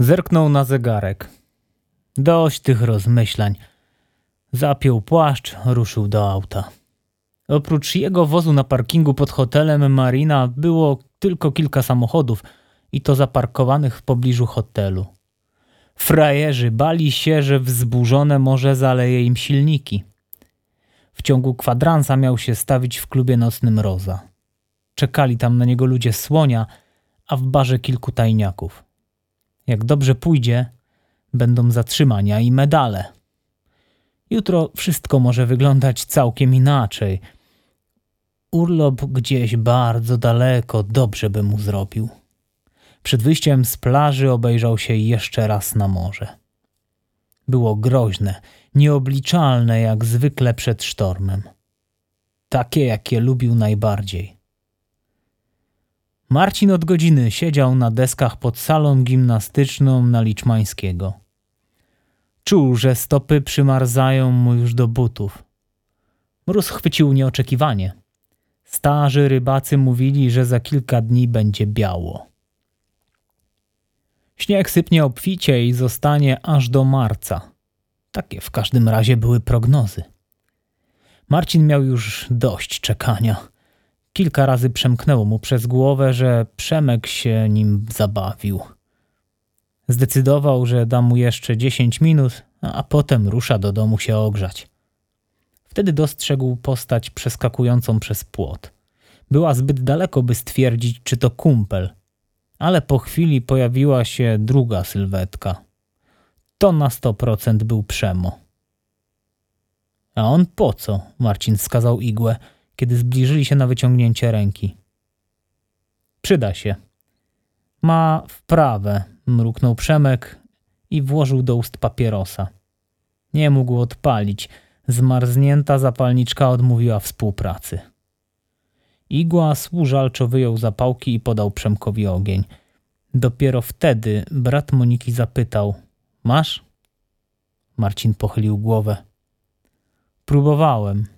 Zerknął na zegarek. Dość tych rozmyślań. Zapiął płaszcz, ruszył do auta. Oprócz jego wozu na parkingu pod hotelem Marina było tylko kilka samochodów i to zaparkowanych w pobliżu hotelu. Frajerzy bali się, że wzburzone morze zaleje im silniki. W ciągu kwadransa miał się stawić w klubie nocnym Roza. Czekali tam na niego ludzie słonia, a w barze kilku tajniaków. Jak dobrze pójdzie, będą zatrzymania i medale. Jutro wszystko może wyglądać całkiem inaczej. Urlop gdzieś bardzo daleko dobrze by mu zrobił. Przed wyjściem z plaży obejrzał się jeszcze raz na morze. Było groźne, nieobliczalne jak zwykle przed sztormem. Takie, jakie lubił najbardziej. Marcin od godziny siedział na deskach pod salą gimnastyczną na Liczmańskiego. Czuł, że stopy przymarzają mu już do butów. Mróz chwycił nieoczekiwanie. Starzy rybacy mówili, że za kilka dni będzie biało. Śnieg sypnie obficie i zostanie aż do marca. Takie w każdym razie były prognozy. Marcin miał już dość czekania. Kilka razy przemknęło mu przez głowę, że Przemek się nim zabawił. Zdecydował, że da mu jeszcze dziesięć minut, a potem rusza do domu się ogrzać. Wtedy dostrzegł postać przeskakującą przez płot. Była zbyt daleko, by stwierdzić, czy to kumpel, ale po chwili pojawiła się druga sylwetka. To na sto procent był Przemo. A on po co? Marcin wskazał igłę, kiedy zbliżyli się na wyciągnięcie ręki. Przyda się. Ma wprawę, mruknął Przemek i włożył do ust papierosa. Nie mógł odpalić. Zmarznięta zapalniczka odmówiła współpracy. Igła służalczo wyjął zapałki i podał Przemkowi ogień. Dopiero wtedy brat Moniki zapytał: Masz? Marcin pochylił głowę. Próbowałem.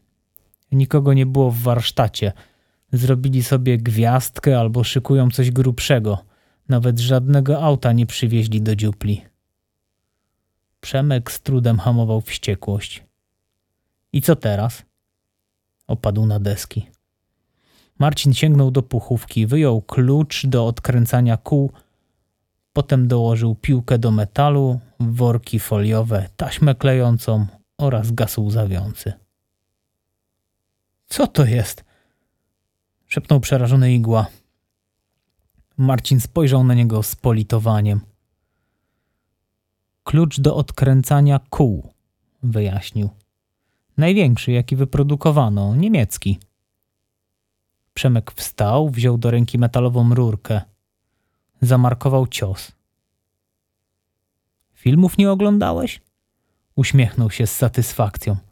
Nikogo nie było w warsztacie. Zrobili sobie gwiazdkę albo szykują coś grubszego. Nawet żadnego auta nie przywieźli do dziupli. Przemek z trudem hamował wściekłość. I co teraz? Opadł na deski. Marcin sięgnął do puchówki, wyjął klucz do odkręcania kół, potem dołożył piłkę do metalu, worki foliowe, taśmę klejącą oraz gaz łzawiący. Co to jest? szepnął przerażony igła. Marcin spojrzał na niego z politowaniem. Klucz do odkręcania kół, wyjaśnił. Największy, jaki wyprodukowano, niemiecki. Przemek wstał, wziął do ręki metalową rurkę. Zamarkował cios. Filmów nie oglądałeś? Uśmiechnął się z satysfakcją.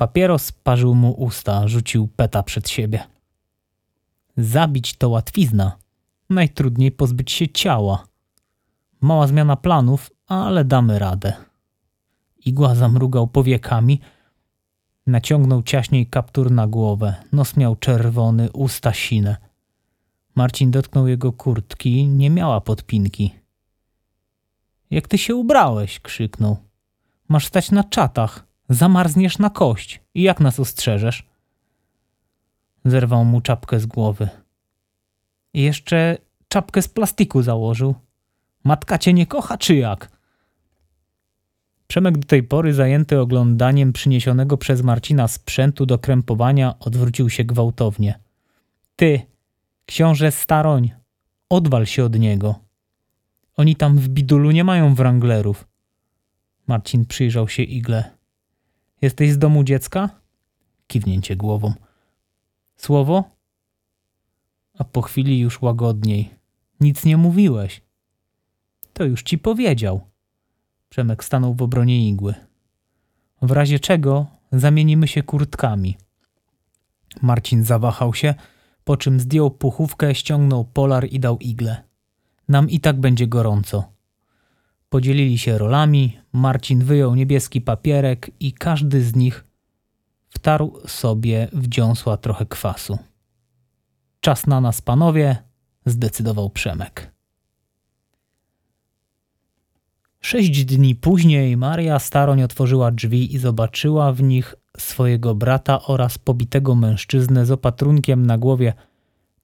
Papieros parzył mu usta, rzucił peta przed siebie. Zabić to łatwizna. Najtrudniej pozbyć się ciała. Mała zmiana planów, ale damy radę. Igła zamrugał powiekami, naciągnął ciaśniej kaptur na głowę. Nos miał czerwony, usta sine. Marcin dotknął jego kurtki, nie miała podpinki. Jak ty się ubrałeś? krzyknął. Masz stać na czatach. Zamarzniesz na kość. I jak nas ostrzeżesz? Zerwał mu czapkę z głowy. I jeszcze czapkę z plastiku założył. Matka cię nie kocha, czy jak? Przemek do tej pory zajęty oglądaniem przyniesionego przez Marcina sprzętu do krępowania odwrócił się gwałtownie. Ty, książę Staroń, odwal się od niego. Oni tam w bidulu nie mają wranglerów. Marcin przyjrzał się igle. Jesteś z domu dziecka? Kiwnięcie głową. Słowo? A po chwili już łagodniej. Nic nie mówiłeś. To już ci powiedział. Przemek stanął w obronie igły. W razie czego zamienimy się kurtkami. Marcin zawahał się, po czym zdjął puchówkę, ściągnął polar i dał igle. Nam i tak będzie gorąco. Podzielili się rolami, Marcin wyjął niebieski papierek i każdy z nich wtarł sobie w dziąsła trochę kwasu. Czas na nas, panowie, zdecydował Przemek. Sześć dni później Maria Staroń otworzyła drzwi i zobaczyła w nich swojego brata oraz pobitego mężczyznę z opatrunkiem na głowie,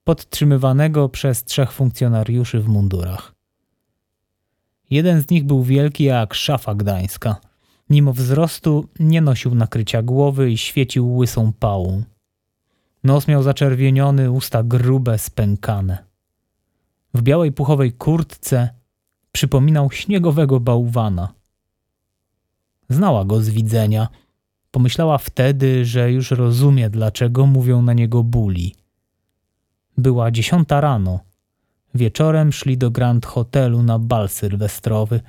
podtrzymywanego przez trzech funkcjonariuszy w mundurach. Jeden z nich był wielki jak szafa gdańska. Mimo wzrostu nie nosił nakrycia głowy i świecił łysą pałą. Nos miał zaczerwieniony, usta grube, spękane. W białej puchowej kurtce przypominał śniegowego bałwana. Znała go z widzenia. Pomyślała wtedy, że już rozumie, dlaczego mówią na niego buli. Była dziesiąta rano. Wieczorem szli do Grand Hotelu na bal sylwestrowy.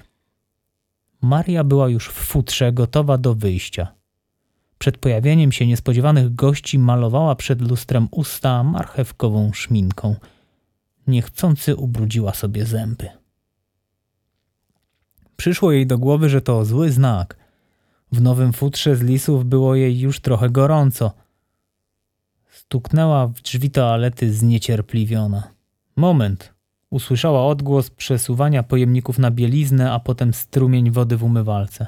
Maria była już w futrze, gotowa do wyjścia. Przed pojawieniem się niespodziewanych gości malowała przed lustrem usta marchewkową szminką. Niechcący ubrudziła sobie zęby. Przyszło jej do głowy, że to zły znak. W nowym futrze z lisów było jej już trochę gorąco. Stuknęła w drzwi toalety zniecierpliwiona. Moment. Usłyszała odgłos przesuwania pojemników na bieliznę, a potem strumień wody w umywalce.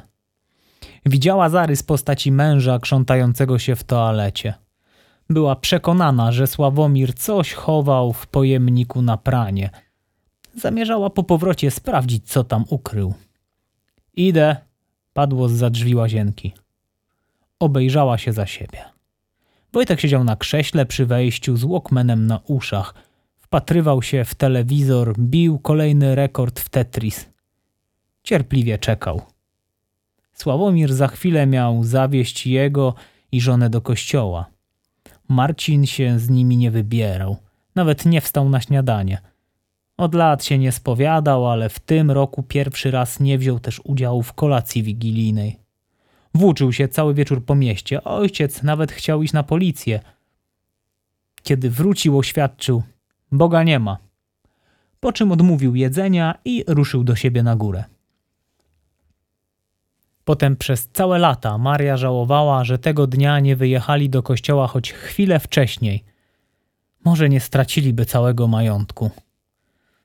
Widziała zarys postaci męża krzątającego się w toalecie. Była przekonana, że Sławomir coś chował w pojemniku na pranie. Zamierzała po powrocie sprawdzić, co tam ukrył. Idę, padło z za drzwi łazienki. Obejrzała się za siebie. Wojtek siedział na krześle przy wejściu z Walkmanem na uszach. Wpatrywał się w telewizor, bił kolejny rekord w Tetris. Cierpliwie czekał. Sławomir za chwilę miał zawieść jego i żonę do kościoła. Marcin się z nimi nie wybierał, nawet nie wstał na śniadanie. Od lat się nie spowiadał, ale w tym roku pierwszy raz nie wziął też udziału w kolacji wigilijnej. Włóczył się cały wieczór po mieście. Ojciec nawet chciał iść na policję. Kiedy wrócił, oświadczył: Boga nie ma. Po czym odmówił jedzenia i ruszył do siebie na górę. Potem przez całe lata Maria żałowała, że tego dnia nie wyjechali do kościoła choć chwilę wcześniej. Może nie straciliby całego majątku.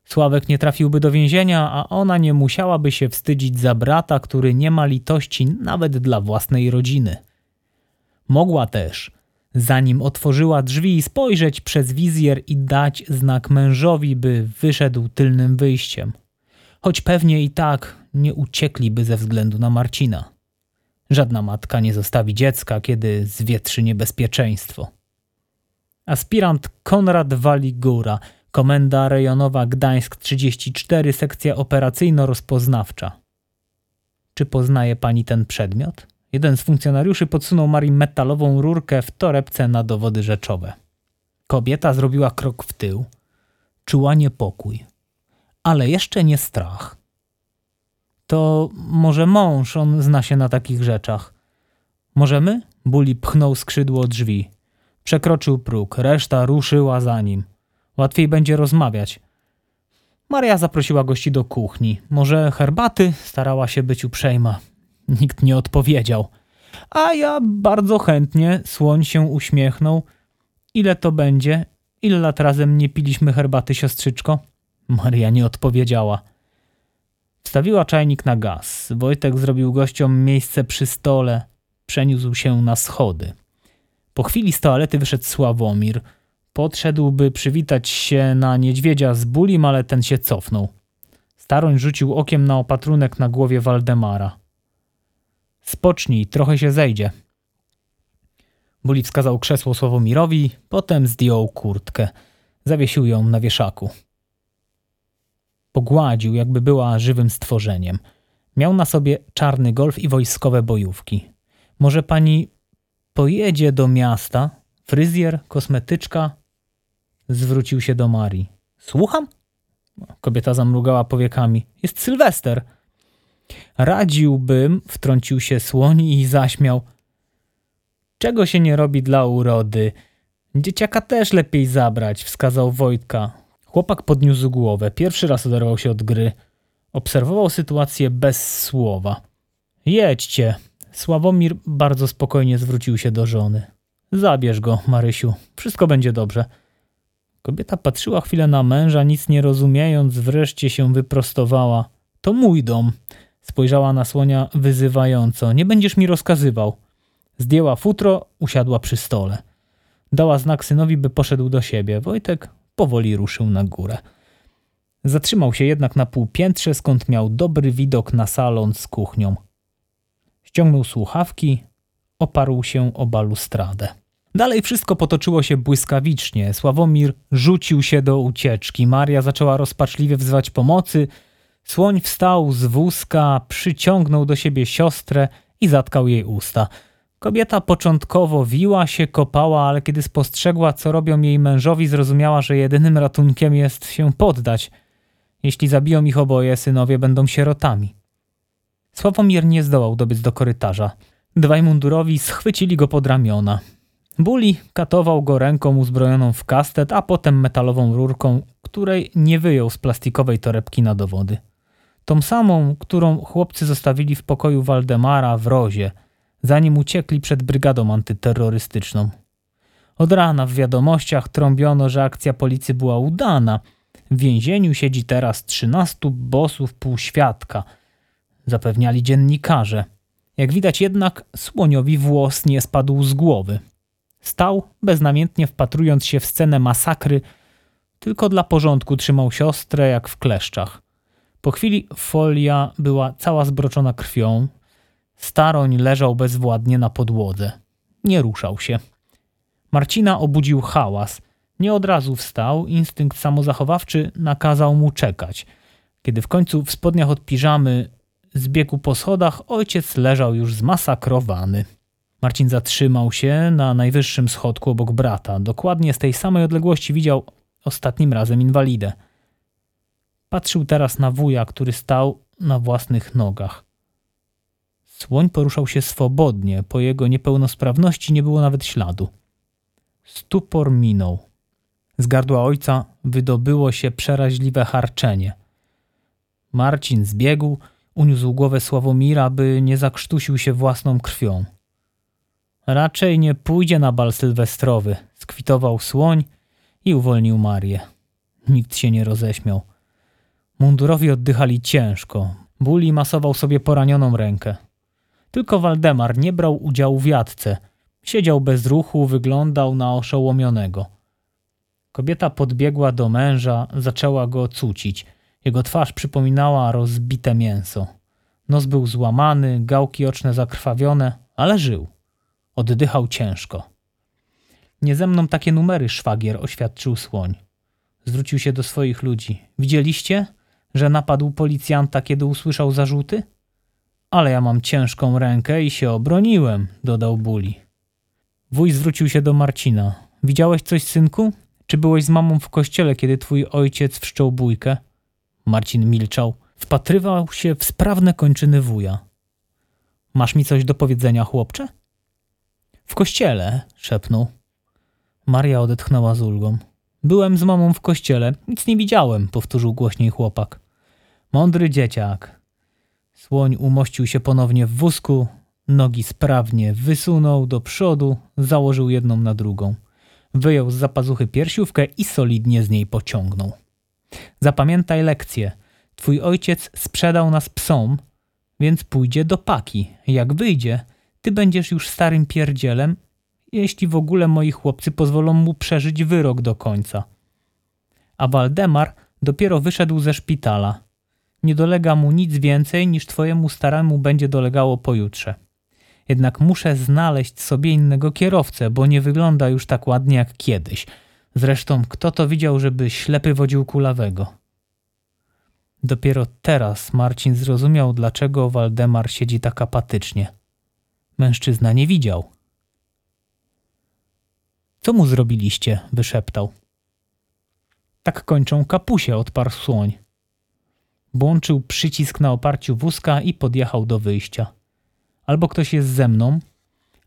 Sławek nie trafiłby do więzienia, a ona nie musiałaby się wstydzić za brata, który nie ma litości nawet dla własnej rodziny. Mogła też, zanim otworzyła drzwi, spojrzeć przez wizjer i dać znak mężowi, by wyszedł tylnym wyjściem. Choć pewnie i tak nie uciekliby ze względu na Marcina. Żadna matka nie zostawi dziecka, kiedy zwietrzy niebezpieczeństwo. Aspirant Konrad Waligura – Komenda rejonowa Gdańsk 34, sekcja operacyjno-rozpoznawcza. Czy poznaje pani ten przedmiot? Jeden z funkcjonariuszy podsunął Marii metalową rurkę w torebce na dowody rzeczowe. Kobieta zrobiła krok w tył. Czuła niepokój, ale jeszcze nie strach. To może mąż, on zna się na takich rzeczach. Możemy? Buli pchnął skrzydło drzwi. Przekroczył próg, reszta ruszyła za nim. Łatwiej będzie rozmawiać. Maria zaprosiła gości do kuchni. Może herbaty? Starała się być uprzejma. Nikt nie odpowiedział. A ja bardzo chętnie, słoń się uśmiechnął. Ile to będzie? Ile lat razem nie piliśmy herbaty, siostrzyczko? Maria nie odpowiedziała. Wstawiła czajnik na gaz. Wojtek zrobił gościom miejsce przy stole. Przeniósł się na schody. Po chwili z toalety wyszedł Sławomir – Podszedł, by przywitać się na niedźwiedzia z bulim, ale ten się cofnął. Staroń rzucił okiem na opatrunek na głowie Waldemara. Spocznij, trochę się zejdzie. Buli wskazał krzesło Sławomirowi, potem zdjął kurtkę. Zawiesił ją na wieszaku. Pogładził, jakby była żywym stworzeniem. Miał na sobie czarny golf i wojskowe bojówki. Może pani pojedzie do miasta? Fryzjer, kosmetyczka, Zwrócił się do Marii. Słucham? Kobieta zamrugała powiekami. Jest Sylwester. Radziłbym, wtrącił się słoń i zaśmiał. Czego się nie robi dla urody? Dzieciaka też lepiej zabrać, wskazał Wojtka. Chłopak podniósł głowę. Pierwszy raz oderwał się od gry. Obserwował sytuację bez słowa. Jedźcie. Sławomir bardzo spokojnie zwrócił się do żony. Zabierz go, Marysiu. Wszystko będzie dobrze. Kobieta patrzyła chwilę na męża, nic nie rozumiejąc, wreszcie się wyprostowała. To mój dom. Spojrzała na słonia wyzywająco. Nie będziesz mi rozkazywał. Zdjęła futro, usiadła przy stole. Dała znak synowi, by poszedł do siebie. Wojtek powoli ruszył na górę. Zatrzymał się jednak na półpiętrze, skąd miał dobry widok na salon z kuchnią. Ściągnął słuchawki, oparł się o balustradę. Dalej wszystko potoczyło się błyskawicznie. Sławomir rzucił się do ucieczki. Maria zaczęła rozpaczliwie wzywać pomocy. Słoń wstał z wózka, przyciągnął do siebie siostrę i zatkał jej usta. Kobieta początkowo wiła się, kopała, ale kiedy spostrzegła, co robią jej mężowi, zrozumiała, że jedynym ratunkiem jest się poddać. Jeśli zabiją ich oboje, synowie będą sierotami. Sławomir nie zdołał dobyć do korytarza. Dwaj mundurowi schwycili go pod ramiona. Buli katował go ręką uzbrojoną w kastet, a potem metalową rurką, której nie wyjął z plastikowej torebki na dowody. Tą samą, którą chłopcy zostawili w pokoju Waldemara w Rozie, zanim uciekli przed brygadą antyterrorystyczną. Od rana w wiadomościach trąbiono, że akcja policji była udana. W więzieniu siedzi teraz trzynastu bosów półświadka, zapewniali dziennikarze. Jak widać jednak słoniowi włos nie spadł z głowy. Stał, beznamiętnie wpatrując się w scenę masakry, tylko dla porządku trzymał siostrę jak w kleszczach. Po chwili folia była cała zbroczona krwią. Staroń leżał bezwładnie na podłodze. Nie ruszał się. Marcina obudził hałas. Nie od razu wstał, instynkt samozachowawczy nakazał mu czekać. Kiedy w końcu w spodniach od piżamy zbiegł po schodach, ojciec leżał już zmasakrowany. Marcin zatrzymał się na najwyższym schodku obok brata. Dokładnie z tej samej odległości widział ostatnim razem inwalidę. Patrzył teraz na wuja, który stał na własnych nogach. Słoń poruszał się swobodnie, po jego niepełnosprawności nie było nawet śladu. Stupor minął. Z gardła ojca wydobyło się przeraźliwe harczenie. Marcin zbiegł, uniósł głowę Sławomira, by nie zakrztusił się własną krwią. Raczej nie pójdzie na bal sylwestrowy, skwitował słoń i uwolnił Marię. Nikt się nie roześmiał. Mundurowi oddychali ciężko. Buli masował sobie poranioną rękę. Tylko Waldemar nie brał udziału w jadce. Siedział bez ruchu, wyglądał na oszołomionego. Kobieta podbiegła do męża, zaczęła go cucić. Jego twarz przypominała rozbite mięso. Nos był złamany, gałki oczne zakrwawione, ale żył. Oddychał ciężko. Nie ze mną takie numery, szwagier, oświadczył słoń. Zwrócił się do swoich ludzi. Widzieliście, że napadł policjanta, kiedy usłyszał zarzuty? Ale ja mam ciężką rękę i się obroniłem, dodał Buli. Wuj zwrócił się do Marcina. Widziałeś coś, synku? Czy byłeś z mamą w kościele, kiedy twój ojciec wszczął bójkę? Marcin milczał. Wpatrywał się w sprawne kończyny wuja. Masz mi coś do powiedzenia, chłopcze? W kościele, szepnął. Maria odetchnęła z ulgą. Byłem z mamą w kościele, nic nie widziałem, powtórzył głośniej chłopak. Mądry dzieciak. Słoń umościł się ponownie w wózku, nogi sprawnie wysunął do przodu, założył jedną na drugą. Wyjął z zapazuchy piersiówkę i solidnie z niej pociągnął. Zapamiętaj lekcję. Twój ojciec sprzedał nas psom, więc pójdzie do paki. Jak wyjdzie, ty będziesz już starym pierdzielem, jeśli w ogóle moi chłopcy pozwolą mu przeżyć wyrok do końca. A Waldemar dopiero wyszedł ze szpitala. Nie dolega mu nic więcej niż twojemu staremu będzie dolegało pojutrze. Jednak muszę znaleźć sobie innego kierowcę, bo nie wygląda już tak ładnie jak kiedyś. Zresztą kto to widział, żeby ślepy wodził kulawego? Dopiero teraz Marcin zrozumiał, dlaczego Waldemar siedzi tak apatycznie. Mężczyzna nie widział. Co mu zrobiliście? wyszeptał. Tak kończą kapusie, odparł słoń. Włączył przycisk na oparciu wózka i podjechał do wyjścia. Albo ktoś jest ze mną,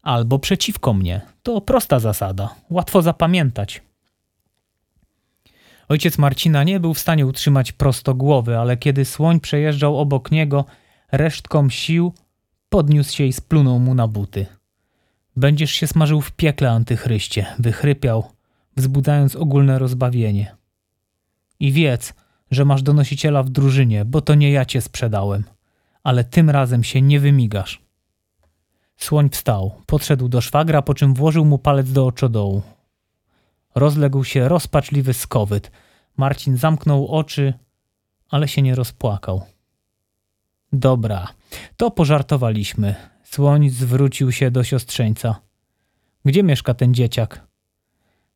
albo przeciwko mnie. To prosta zasada, łatwo zapamiętać. Ojciec Marcina nie był w stanie utrzymać prosto głowy, ale kiedy słoń przejeżdżał obok niego, resztką sił podniósł się i splunął mu na buty. Będziesz się smażył w piekle, antychryście, wychrypiał, wzbudzając ogólne rozbawienie. I wiedz, że masz donosiciela w drużynie, bo to nie ja cię sprzedałem. ale tym razem się nie wymigasz. Słoń wstał, podszedł do szwagra, po czym włożył mu palec do oczodołu. Rozległ się rozpaczliwy skowyt. Marcin zamknął oczy, ale się nie rozpłakał. Dobra, to pożartowaliśmy. Słoń zwrócił się do siostrzeńca. Gdzie mieszka ten dzieciak?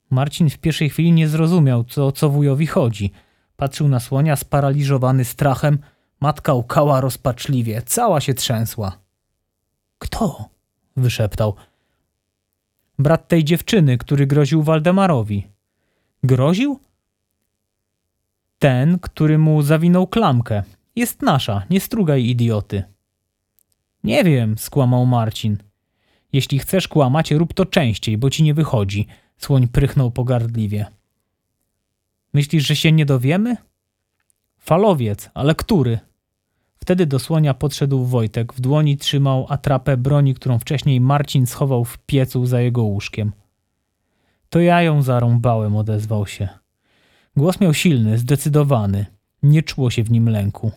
Marcin w pierwszej chwili nie zrozumiał, co, co wujowi chodzi. Patrzył na słonia sparaliżowany strachem. Matka łkała rozpaczliwie, cała się trzęsła. Kto? wyszeptał. Brat tej dziewczyny, który groził Waldemarowi. Groził? Ten, który mu zawinął klamkę. Jest nasza, nie strugaj idioty. Nie wiem, skłamał Marcin. Jeśli chcesz kłamać, rób to częściej, bo ci nie wychodzi. Słoń prychnął pogardliwie. Myślisz, że się nie dowiemy? Falowiec, ale który? Wtedy do słonia podszedł Wojtek. W dłoni trzymał atrapę broni, którą wcześniej Marcin schował w piecu za jego łóżkiem. To ja ją zarąbałem, odezwał się. Głos miał silny, zdecydowany. Nie czuło się w nim lęku.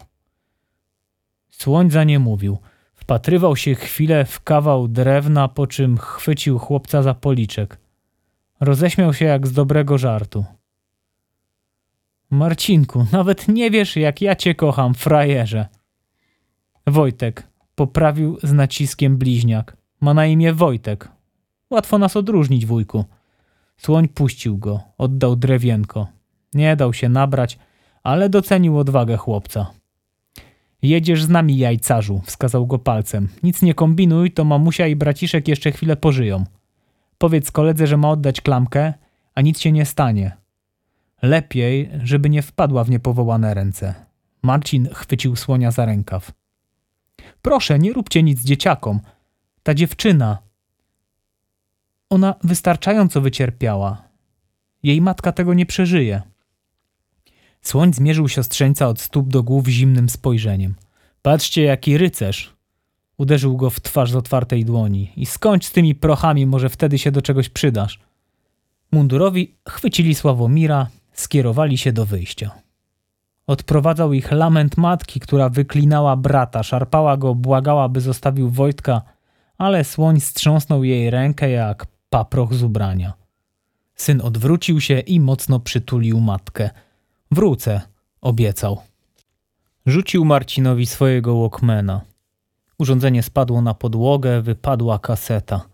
Słońca nie mówił. Wpatrywał się chwilę w kawał drewna, po czym chwycił chłopca za policzek. Roześmiał się jak z dobrego żartu. Marcinku, nawet nie wiesz, jak ja cię kocham, frajerze. Wojtek, poprawił z naciskiem bliźniak. Ma na imię Wojtek. Łatwo nas odróżnić, wujku. Słoń puścił go, oddał drewienko. Nie dał się nabrać, ale docenił odwagę chłopca. Jedziesz z nami, jajcarzu, wskazał go palcem. Nic nie kombinuj, to mamusia i braciszek jeszcze chwilę pożyją. Powiedz koledze, że ma oddać klamkę, a nic się nie stanie. Lepiej, żeby nie wpadła w niepowołane ręce. Marcin chwycił słonia za rękaw. Proszę, nie róbcie nic dzieciakom. Ta dziewczyna. Ona wystarczająco wycierpiała. Jej matka tego nie przeżyje. Słoń zmierzył siostrzeńca od stóp do głów zimnym spojrzeniem. Patrzcie, jaki rycerz! Uderzył go w twarz z otwartej dłoni. I skończ z tymi prochami, może wtedy się do czegoś przydasz. Mundurowi chwycili Sławomira, skierowali się do wyjścia. Odprowadzał ich lament matki, która wyklinała brata, szarpała go, błagała, by zostawił Wojtka, ale słoń strząsnął jej rękę jak paproch z ubrania. Syn odwrócił się i mocno przytulił matkę. Wrócę, obiecał. Rzucił Marcinowi swojego Walkmana. Urządzenie spadło na podłogę, wypadła kaseta.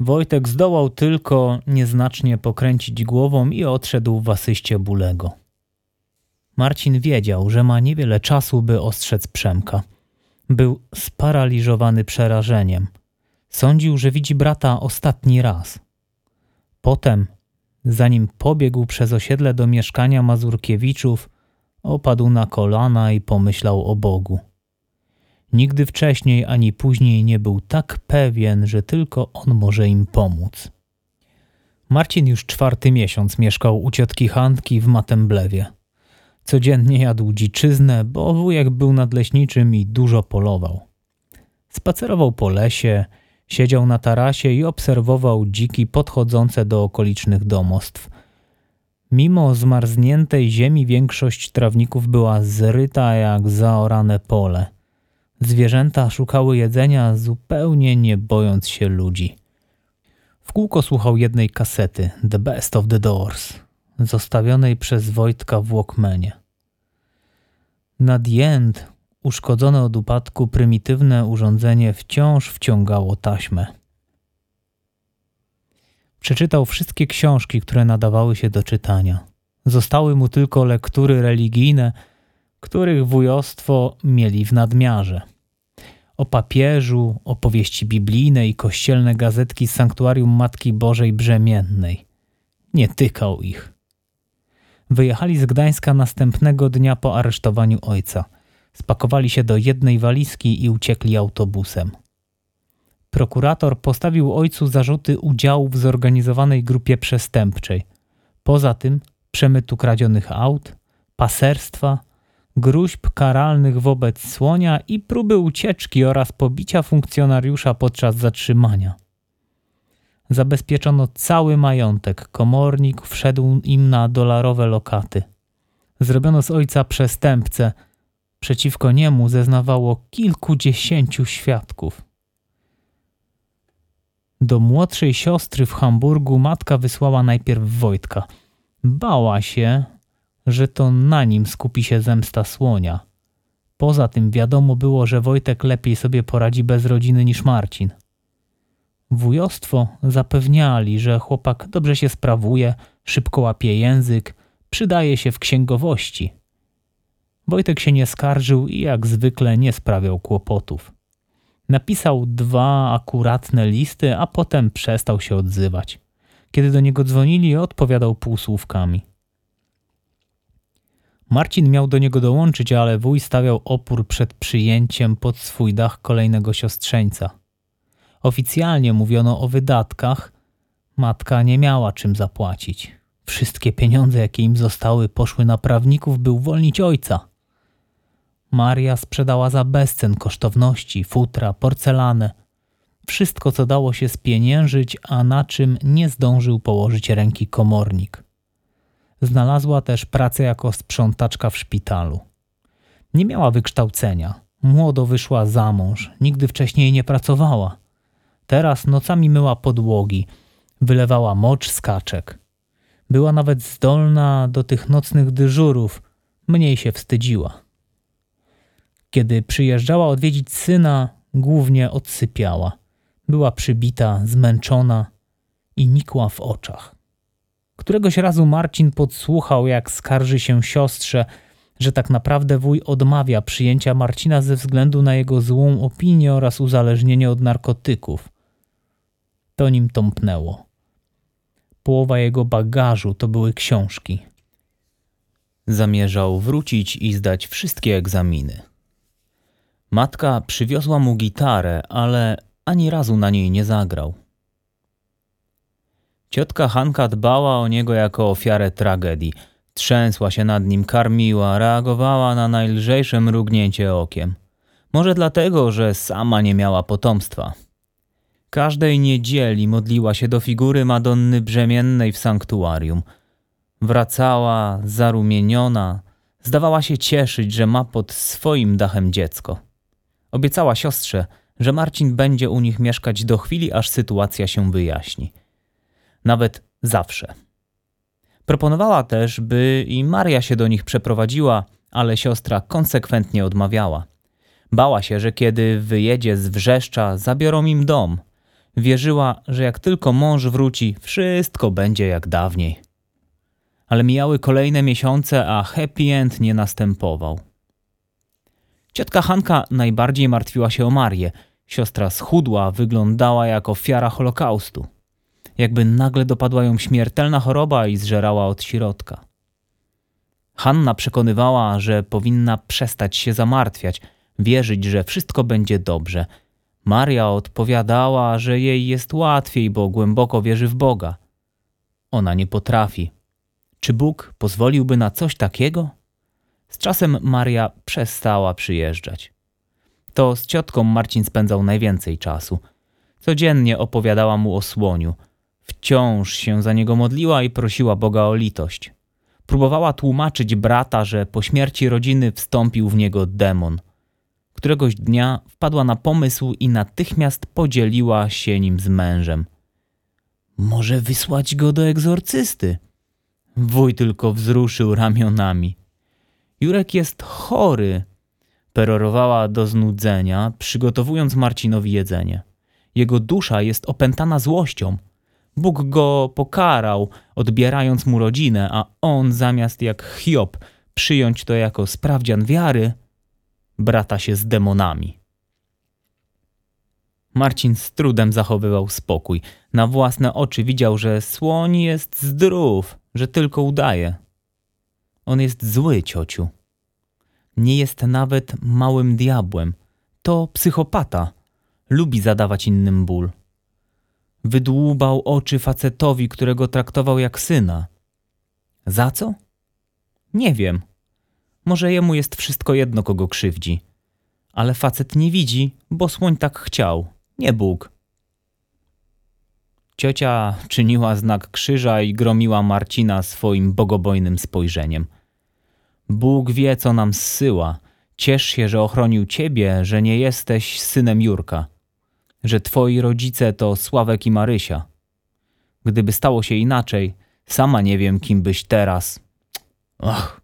Wojtek zdołał tylko nieznacznie pokręcić głową i odszedł w asyście Bulego. Marcin wiedział, że ma niewiele czasu, by ostrzec Przemka. Był sparaliżowany przerażeniem. Sądził, że widzi brata ostatni raz. Potem, zanim pobiegł przez osiedle do mieszkania Mazurkiewiczów, opadł na kolana i pomyślał o Bogu. Nigdy wcześniej ani później nie był tak pewien, że tylko on może im pomóc. Marcin już czwarty miesiąc mieszkał u ciotki Handki w Matemblewie. Codziennie jadł dziczyznę, bo wujek był nadleśniczym i dużo polował. Spacerował po lesie, siedział na tarasie i obserwował dziki podchodzące do okolicznych domostw. Mimo zmarzniętej ziemi większość trawników była zryta jak zaorane pole. Zwierzęta szukały jedzenia zupełnie nie bojąc się ludzi. W kółko słuchał jednej kasety The Best of the Doors zostawionej przez Wojtka w Walkmanie. Na The End uszkodzone od upadku prymitywne urządzenie wciąż wciągało taśmę. Przeczytał wszystkie książki, które nadawały się do czytania. Zostały mu tylko lektury religijne, których wujostwo mieli w nadmiarze. O papieżu, opowieści biblijne i kościelne gazetki z sanktuarium Matki Bożej Brzemiennej. Nie tykał ich. Wyjechali z Gdańska następnego dnia po aresztowaniu ojca. Spakowali się do jednej walizki i uciekli autobusem. Prokurator postawił ojcu zarzuty udziału w zorganizowanej grupie przestępczej. Poza tym przemytu kradzionych aut, paserstwa, gruźb karalnych wobec słonia i próby ucieczki oraz pobicia funkcjonariusza podczas zatrzymania. Zabezpieczono cały majątek. Komornik wszedł im na dolarowe lokaty. Zrobiono z ojca przestępcę, Przeciwko niemu zeznawało kilkudziesięciu świadków. Do młodszej siostry w Hamburgu matka wysłała najpierw Wojtka. Bała się, że to na nim skupi się zemsta słonia. Poza tym wiadomo było, że Wojtek lepiej sobie poradzi bez rodziny niż Marcin. Wujostwo zapewniali, że chłopak dobrze się sprawuje, szybko łapie język, przydaje się w księgowości. Wojtek się nie skarżył i jak zwykle nie sprawiał kłopotów. Napisał dwa akuratne listy, a potem przestał się odzywać. Kiedy do niego dzwonili, odpowiadał półsłówkami. Marcin miał do niego dołączyć, ale wuj stawiał opór przed przyjęciem pod swój dach kolejnego siostrzeńca. Oficjalnie mówiono o wydatkach. Matka nie miała czym zapłacić. Wszystkie pieniądze, jakie im zostały, poszły na prawników, by uwolnić ojca. Maria sprzedała za bezcen kosztowności, futra, porcelanę. Wszystko, co dało się spieniężyć, a na czym nie zdążył położyć ręki komornik. Znalazła też pracę jako sprzątaczka w szpitalu. Nie miała wykształcenia. Młodo wyszła za mąż, nigdy wcześniej nie pracowała. Teraz nocami myła podłogi, wylewała mocz z kaczek. Była nawet zdolna do tych nocnych dyżurów, mniej się wstydziła. Kiedy przyjeżdżała odwiedzić syna, głównie odsypiała. Była przybita, zmęczona i nikła w oczach. Któregoś razu Marcin podsłuchał, jak skarży się siostrze, że tak naprawdę wuj odmawia przyjęcia Marcina ze względu na jego złą opinię oraz uzależnienie od narkotyków. To nim tąpnęło. Połowa jego bagażu to były książki. Zamierzał wrócić i zdać wszystkie egzaminy. Matka przywiozła mu gitarę, ale ani razu na niej nie zagrał. Ciotka Hanka dbała o niego jako ofiarę tragedii. Trzęsła się nad nim, karmiła, reagowała na najlżejsze mrugnięcie okiem. Może dlatego, że sama nie miała potomstwa. Każdej niedzieli modliła się do figury Madonny Brzemiennej w sanktuarium. Wracała zarumieniona, zdawała się cieszyć, że ma pod swoim dachem dziecko. Obiecała siostrze, że Marcin będzie u nich mieszkać do chwili, aż sytuacja się wyjaśni. Nawet zawsze. Proponowała też, by i Maria się do nich przeprowadziła, ale siostra konsekwentnie odmawiała. Bała się, że kiedy wyjedzie z wrzeszcza, zabiorą im dom. Wierzyła, że jak tylko mąż wróci, wszystko będzie jak dawniej. Ale mijały kolejne miesiące, a happy end nie następował. Ciotka Hanka najbardziej martwiła się o Marię. Siostra schudła, wyglądała jak ofiara Holokaustu. Jakby nagle dopadła ją śmiertelna choroba i zżerała od środka. Hanna przekonywała, że powinna przestać się zamartwiać, wierzyć, że wszystko będzie dobrze. Maria odpowiadała, że jej jest łatwiej, bo głęboko wierzy w Boga. Ona nie potrafi. Czy Bóg pozwoliłby na coś takiego? Z czasem Maria przestała przyjeżdżać. To z ciotką Marcin spędzał najwięcej czasu. Codziennie opowiadała mu o słoniu. Wciąż się za niego modliła i prosiła Boga o litość. Próbowała tłumaczyć brata, że po śmierci rodziny wstąpił w niego demon. Któregoś dnia wpadła na pomysł i natychmiast podzieliła się nim z mężem. Może wysłać go do egzorcysty? Wuj tylko wzruszył ramionami. Jurek jest chory, perorowała do znudzenia, przygotowując Marcinowi jedzenie. Jego dusza jest opętana złością. Bóg go pokarał, odbierając mu rodzinę, a on zamiast jak Hiob przyjąć to jako sprawdzian wiary, brata się z demonami. Marcin z trudem zachowywał spokój. Na własne oczy widział, że słoń jest zdrów, że tylko udaje. On jest zły, ciociu. Nie jest nawet małym diabłem. To psychopata. Lubi zadawać innym ból. Wydłubał oczy facetowi, którego traktował jak syna. Za co? Nie wiem. Może jemu jest wszystko jedno, kogo krzywdzi. Ale facet nie widzi, bo słoń tak chciał, nie Bóg. Ciocia czyniła znak krzyża i gromiła Marcina swoim bogobojnym spojrzeniem. Bóg wie, co nam zsyła. Ciesz się, że ochronił ciebie, że nie jesteś synem Jurka, że twoi rodzice to Sławek i Marysia. Gdyby stało się inaczej, sama nie wiem, kim byś teraz. Ach.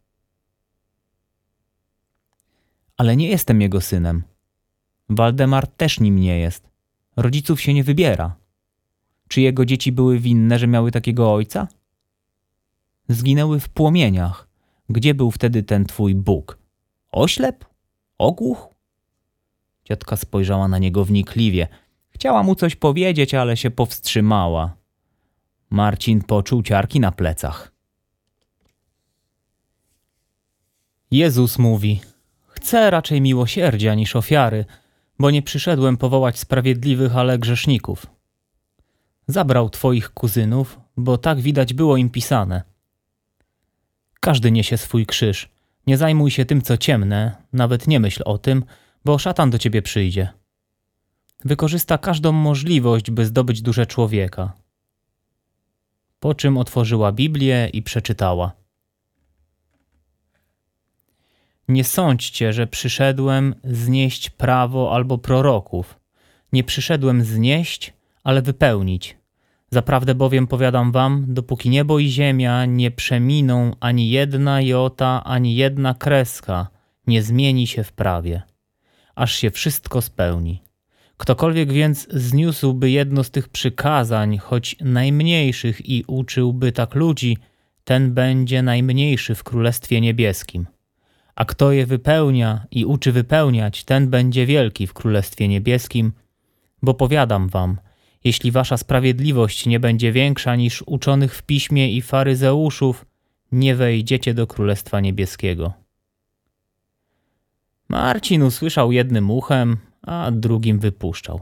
Ale nie jestem jego synem. Waldemar też nim nie jest. Rodziców się nie wybiera. Czy jego dzieci były winne, że miały takiego ojca? Zginęły w płomieniach. Gdzie był wtedy ten twój Bóg? Oślep? Ogłuch? Ciotka spojrzała na niego wnikliwie. Chciała mu coś powiedzieć, ale się powstrzymała. Marcin poczuł ciarki na plecach. Jezus mówi: Chcę raczej miłosierdzia niż ofiary, bo nie przyszedłem powołać sprawiedliwych, ale grzeszników. Zabrał twoich kuzynów, bo tak widać było im pisane. Każdy niesie swój krzyż. Nie zajmuj się tym, co ciemne, nawet nie myśl o tym, bo szatan do ciebie przyjdzie. Wykorzysta każdą możliwość, by zdobyć duszę człowieka. Po czym otworzyła Biblię i przeczytała. Nie sądźcie, że przyszedłem znieść prawo albo proroków. Nie przyszedłem znieść, ale wypełnić. Zaprawdę bowiem powiadam wam, dopóki niebo i ziemia nie przeminą ani jedna jota, ani jedna kreska, nie zmieni się w prawie, aż się wszystko spełni. Ktokolwiek więc zniósłby jedno z tych przykazań, choć najmniejszych, i uczyłby tak ludzi, ten będzie najmniejszy w Królestwie Niebieskim. A kto je wypełnia i uczy wypełniać, ten będzie wielki w Królestwie Niebieskim, bo powiadam wam, jeśli wasza sprawiedliwość nie będzie większa niż uczonych w piśmie i faryzeuszów, nie wejdziecie do Królestwa Niebieskiego. Marcin usłyszał jednym uchem, a drugim wypuszczał.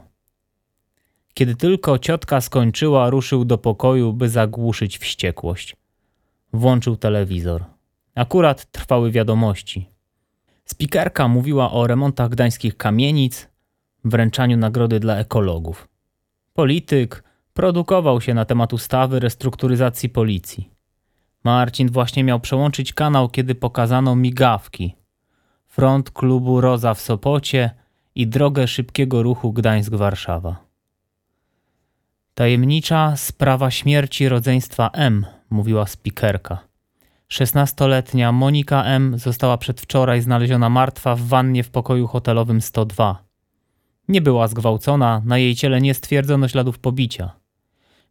Kiedy tylko ciotka skończyła, ruszył do pokoju, by zagłuszyć wściekłość. Włączył telewizor. Akurat trwały wiadomości. Spikerka mówiła o remontach gdańskich kamienic, wręczaniu nagrody dla ekologów. Polityk produkował się na temat ustawy restrukturyzacji policji. Marcin właśnie miał przełączyć kanał, kiedy pokazano migawki. Front klubu Roza w Sopocie i drogę szybkiego ruchu Gdańsk-Warszawa. Tajemnicza sprawa śmierci rodzeństwa M, mówiła spikerka. Szesnastoletnia Monika M. została przedwczoraj znaleziona martwa w wannie w pokoju hotelowym 102. Nie była zgwałcona, na jej ciele nie stwierdzono śladów pobicia.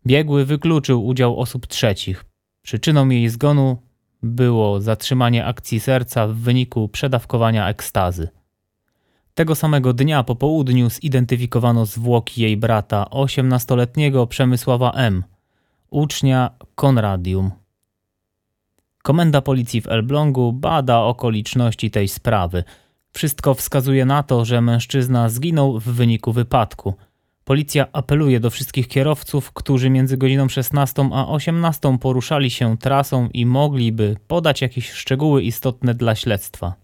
Biegły wykluczył udział osób trzecich. Przyczyną jej zgonu było zatrzymanie akcji serca w wyniku przedawkowania ekstazy. Tego samego dnia po południu zidentyfikowano zwłoki jej brata, 18-letniego Przemysława M., ucznia Konradium. Komenda policji w Elblągu bada okoliczności tej sprawy – wszystko wskazuje na to, że mężczyzna zginął w wyniku wypadku. Policja apeluje do wszystkich kierowców, którzy między godziną 16 a 18 poruszali się trasą i mogliby podać jakieś szczegóły istotne dla śledztwa.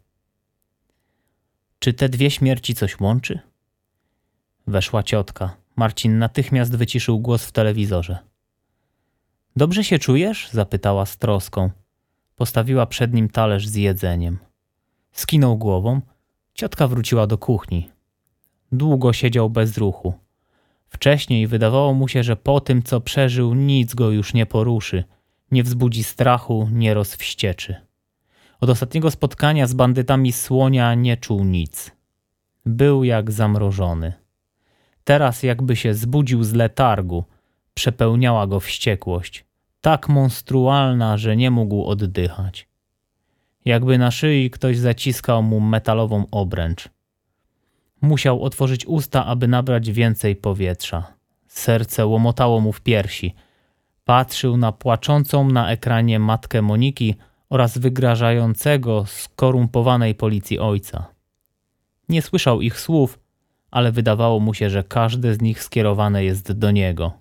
Czy te dwie śmierci coś łączy? Weszła ciotka. Marcin natychmiast wyciszył głos w telewizorze. Dobrze się czujesz? zapytała z troską. Postawiła przed nim talerz z jedzeniem. Skinął głową – Ciotka wróciła do kuchni. Długo siedział bez ruchu. Wcześniej wydawało mu się, że po tym, co przeżył, nic go już nie poruszy, nie wzbudzi strachu, nie rozwścieczy. Od ostatniego spotkania z bandytami słonia nie czuł nic. Był jak zamrożony. Teraz jakby się zbudził z letargu, przepełniała go wściekłość, tak monstrualna, że nie mógł oddychać jakby na szyi ktoś zaciskał mu metalową obręcz. Musiał otworzyć usta, aby nabrać więcej powietrza. Serce łomotało mu w piersi. Patrzył na płaczącą na ekranie matkę Moniki oraz wygrażającego skorumpowanej policji ojca. Nie słyszał ich słów, ale wydawało mu się, że każde z nich skierowane jest do niego.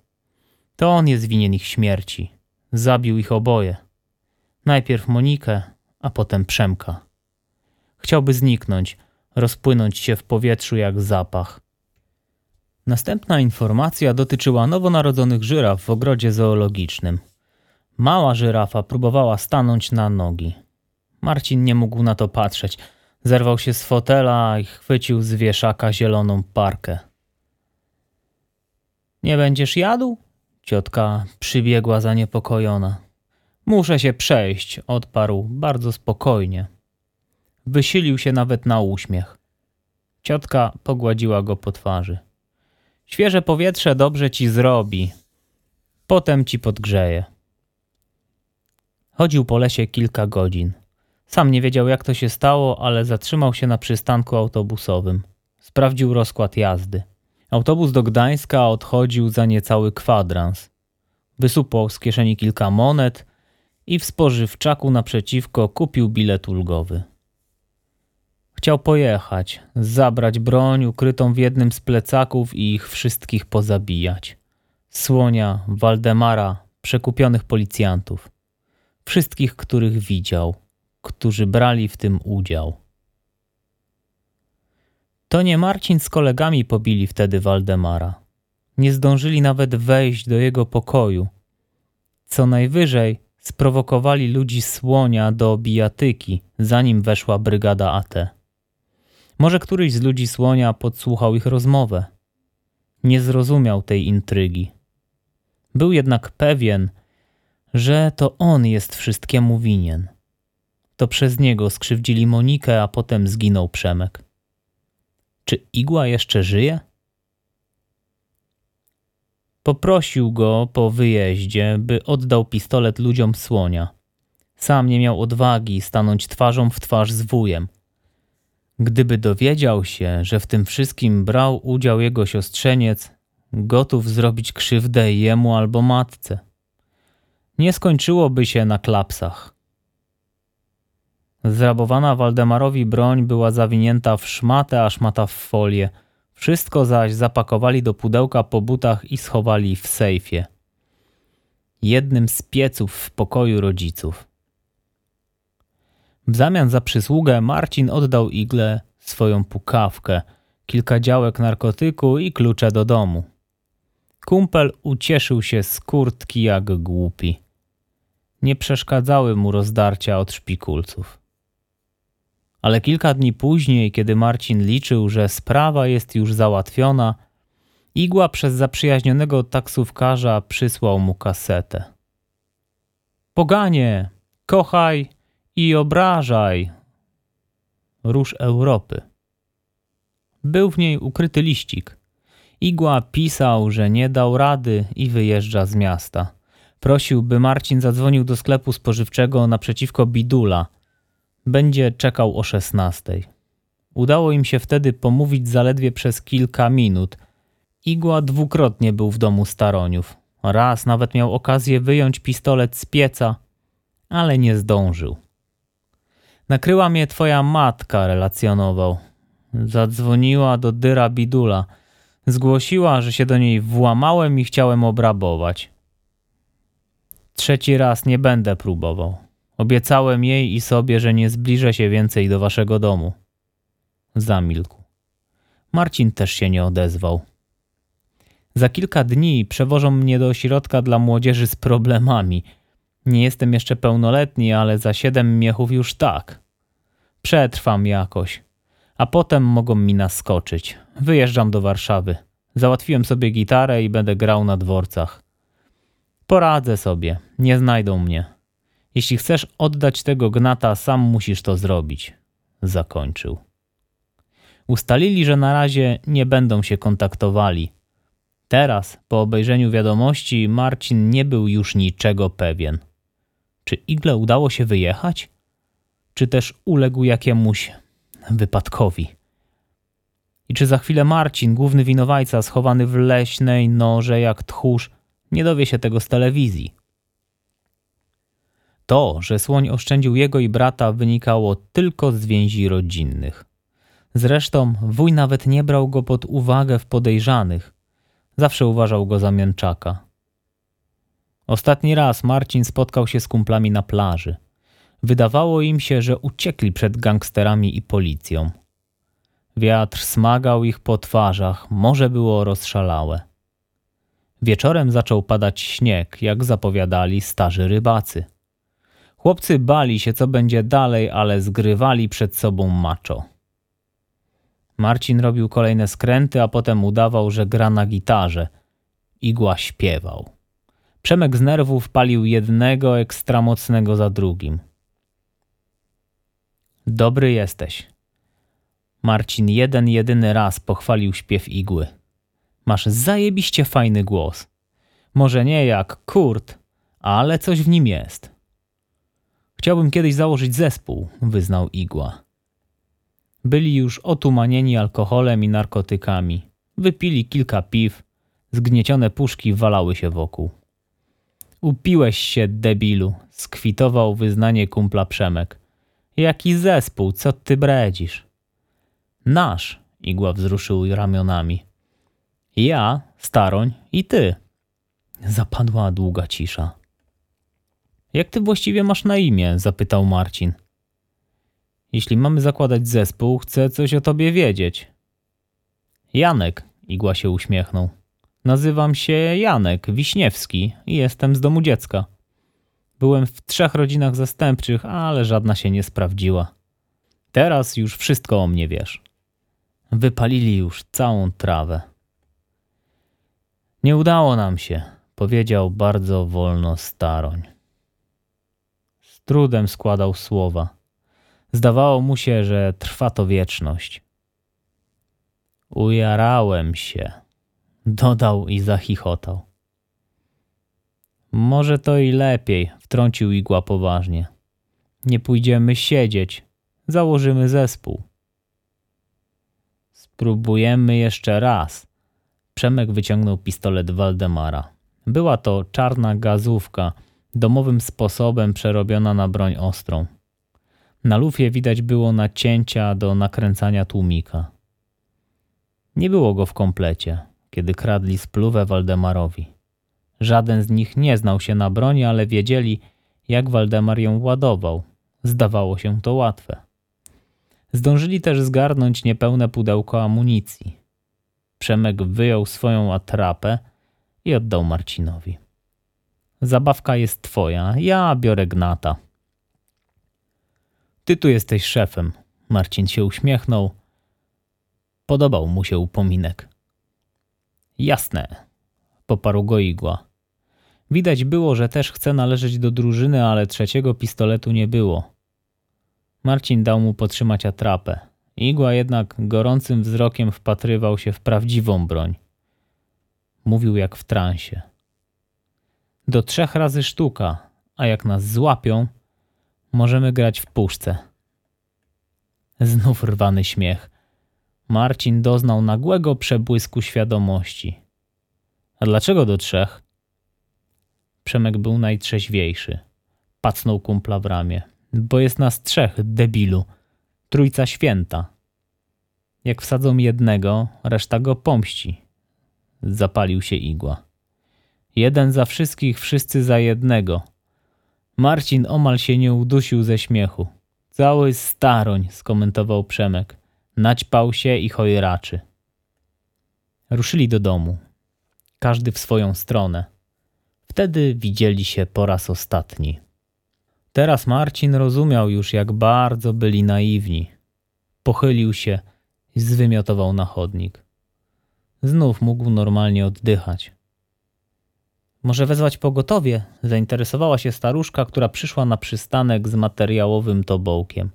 To on jest winien ich śmierci. Zabił ich oboje. Najpierw Monikę, a potem Przemka. Chciałby zniknąć, rozpłynąć się w powietrzu jak zapach. Następna informacja dotyczyła nowonarodzonych żyraf w ogrodzie zoologicznym. Mała żyrafa próbowała stanąć na nogi. Marcin nie mógł na to patrzeć. Zerwał się z fotela i chwycił z wieszaka zieloną parkę. Nie będziesz jadł? Ciotka przybiegła zaniepokojona. Muszę się przejść, odparł bardzo spokojnie. Wysilił się nawet na uśmiech. Ciotka pogładziła go po twarzy. Świeże powietrze dobrze ci zrobi. Potem ci podgrzeje. Chodził po lesie kilka godzin. Sam nie wiedział, jak to się stało, ale zatrzymał się na przystanku autobusowym. Sprawdził rozkład jazdy. Autobus do Gdańska odchodził za niecały kwadrans. Wysupał z kieszeni kilka monet i w spożywczaku naprzeciwko kupił bilet ulgowy. Chciał pojechać, zabrać broń ukrytą w jednym z plecaków i ich wszystkich pozabijać. Słonia, Waldemara, przekupionych policjantów. Wszystkich, których widział, którzy brali w tym udział. To nie Marcin z kolegami pobili wtedy Waldemara. Nie zdążyli nawet wejść do jego pokoju. Co najwyżej sprowokowali ludzi słonia do bijatyki, zanim weszła brygada AT. Może któryś z ludzi słonia podsłuchał ich rozmowę. Nie zrozumiał tej intrygi. Był jednak pewien, że to on jest wszystkiemu winien. To przez niego skrzywdzili Monikę, a potem zginął Przemek. Czy igła jeszcze żyje? Poprosił go po wyjeździe, by oddał pistolet ludziom słonia. Sam nie miał odwagi stanąć twarzą w twarz z wujem. Gdyby dowiedział się, że w tym wszystkim brał udział jego siostrzeniec, gotów zrobić krzywdę jemu albo matce. Nie skończyłoby się na klapsach. Zrabowana Waldemarowi broń była zawinięta w szmatę, a szmata w folię. Wszystko zaś zapakowali do pudełka po butach i schowali w sejfie. Jednym z pieców w pokoju rodziców. W zamian za przysługę Marcin oddał Igle swoją pukawkę, kilka działek narkotyku i klucze do domu. Kumpel ucieszył się z kurtki jak głupi. Nie przeszkadzały mu rozdarcia od szpikulców. Ale kilka dni później, kiedy Marcin liczył, że sprawa jest już załatwiona, Igła przez zaprzyjaźnionego taksówkarza przysłał mu kasetę. Poganie, kochaj i obrażaj. Róż Europy. Był w niej ukryty liścik. Igła pisał, że nie dał rady i wyjeżdża z miasta. Prosił, by Marcin zadzwonił do sklepu spożywczego naprzeciwko Bidula. Będzie czekał o szesnastej. Udało im się wtedy pomówić zaledwie przez kilka minut. Igła dwukrotnie był w domu Staroniów. Raz nawet miał okazję wyjąć pistolet z pieca, ale nie zdążył. Nakryła mnie twoja matka, relacjonował. Zadzwoniła do Dyra Bidula. Zgłosiła, że się do niej włamałem i chciałem obrabować. Trzeci raz nie będę próbował. Obiecałem jej i sobie, że nie zbliżę się więcej do waszego domu. Zamilkł. Marcin też się nie odezwał. Za kilka dni przewożą mnie do ośrodka dla młodzieży z problemami – nie jestem jeszcze pełnoletni, ale za siedem miechów już tak. Przetrwam jakoś. A potem mogą mi naskoczyć. Wyjeżdżam do Warszawy. Załatwiłem sobie gitarę i będę grał na dworcach. Poradzę sobie, nie znajdą mnie. Jeśli chcesz oddać tego gnata, sam musisz to zrobić. Zakończył. Ustalili, że na razie nie będą się kontaktowali. Teraz, po obejrzeniu wiadomości, Marcin nie był już niczego pewien. Czy Igle udało się wyjechać? Czy też uległ jakiemuś wypadkowi? I czy za chwilę Marcin, główny winowajca, schowany w leśnej noże jak tchórz, nie dowie się tego z telewizji? To, że słoń oszczędził jego i brata, wynikało tylko z więzi rodzinnych. Zresztą wuj nawet nie brał go pod uwagę w podejrzanych. Zawsze uważał go za mięczaka. Ostatni raz Marcin spotkał się z kumplami na plaży. Wydawało im się, że uciekli przed gangsterami i policją. Wiatr smagał ich po twarzach, morze było rozszalałe. Wieczorem zaczął padać śnieg, jak zapowiadali starzy rybacy. Chłopcy bali się, co będzie dalej, ale zgrywali przed sobą maczo. Marcin robił kolejne skręty, a potem udawał, że gra na gitarze. Igła śpiewał. Przemek z nerwów palił jednego ekstramocnego za drugim. Dobry jesteś. Marcin jeden jedyny raz pochwalił śpiew igły. Masz zajebiście fajny głos. Może nie jak Kurt, ale coś w nim jest. Chciałbym kiedyś założyć zespół, wyznał igła. Byli już otumanieni alkoholem i narkotykami. Wypili kilka piw, zgniecione puszki walały się wokół. Upiłeś się, debilu, skwitował wyznanie kumpla Przemek. Jaki zespół, co ty bredzisz? Nasz, igła wzruszył ramionami. Ja, staroń i ty. Zapadła długa cisza. Jak ty właściwie masz na imię? zapytał Marcin. Jeśli mamy zakładać zespół, chcę coś o tobie wiedzieć. Janek, igła się uśmiechnął. Nazywam się Janek Wiśniewski i jestem z domu dziecka. Byłem w trzech rodzinach zastępczych, ale żadna się nie sprawdziła. Teraz już wszystko o mnie wiesz. Wypalili już całą trawę. Nie udało nam się, powiedział bardzo wolno staroń. Trudem składał słowa. Zdawało mu się, że trwa to wieczność. Ujarałem się, dodał i zachichotał. Może to i lepiej, wtrącił igła poważnie. Nie pójdziemy siedzieć, założymy zespół. Spróbujemy jeszcze raz. Przemek wyciągnął pistolet Waldemara. Była to czarna gazówka, domowym sposobem przerobiona na broń ostrą. Na lufie widać było nacięcia do nakręcania tłumika. Nie było go w komplecie, kiedy kradli spluwę Waldemarowi. Żaden z nich nie znał się na broni, ale wiedzieli, jak Waldemar ją ładował. Zdawało się to łatwe. Zdążyli też zgarnąć niepełne pudełko amunicji. Przemek wyjął swoją atrapę i oddał Marcinowi. Zabawka jest twoja, ja biorę gnata. Ty tu jesteś szefem. Marcin się uśmiechnął. Podobał mu się upominek. Jasne, poparł go igła. Widać było, że też chce należeć do drużyny, ale trzeciego pistoletu nie było. Marcin dał mu potrzymać atrapę. Igła jednak gorącym wzrokiem wpatrywał się w prawdziwą broń. Mówił jak w transie. Do trzech razy sztuka, a jak nas złapią, możemy grać w puszce. Znów rwany śmiech. Marcin doznał nagłego przebłysku świadomości. A dlaczego do trzech? Przemek był najtrzeźwiejszy. Pacnął kumpla w ramię. Bo jest nas trzech, debilu. Trójca święta. Jak wsadzą jednego, reszta go pomści. Zapalił się igła. Jeden za wszystkich, wszyscy za jednego. Marcin omal się nie udusił ze śmiechu. Cały staroń, skomentował Przemek. Naćpał się i chojraczy. Ruszyli do domu. Każdy w swoją stronę. Wtedy widzieli się po raz ostatni. Teraz Marcin rozumiał już, jak bardzo byli naiwni. Pochylił się i zwymiotował na chodnik. Znów mógł normalnie oddychać. Może wezwać pogotowie? Zainteresowała się staruszka, która przyszła na przystanek z materiałowym tobołkiem.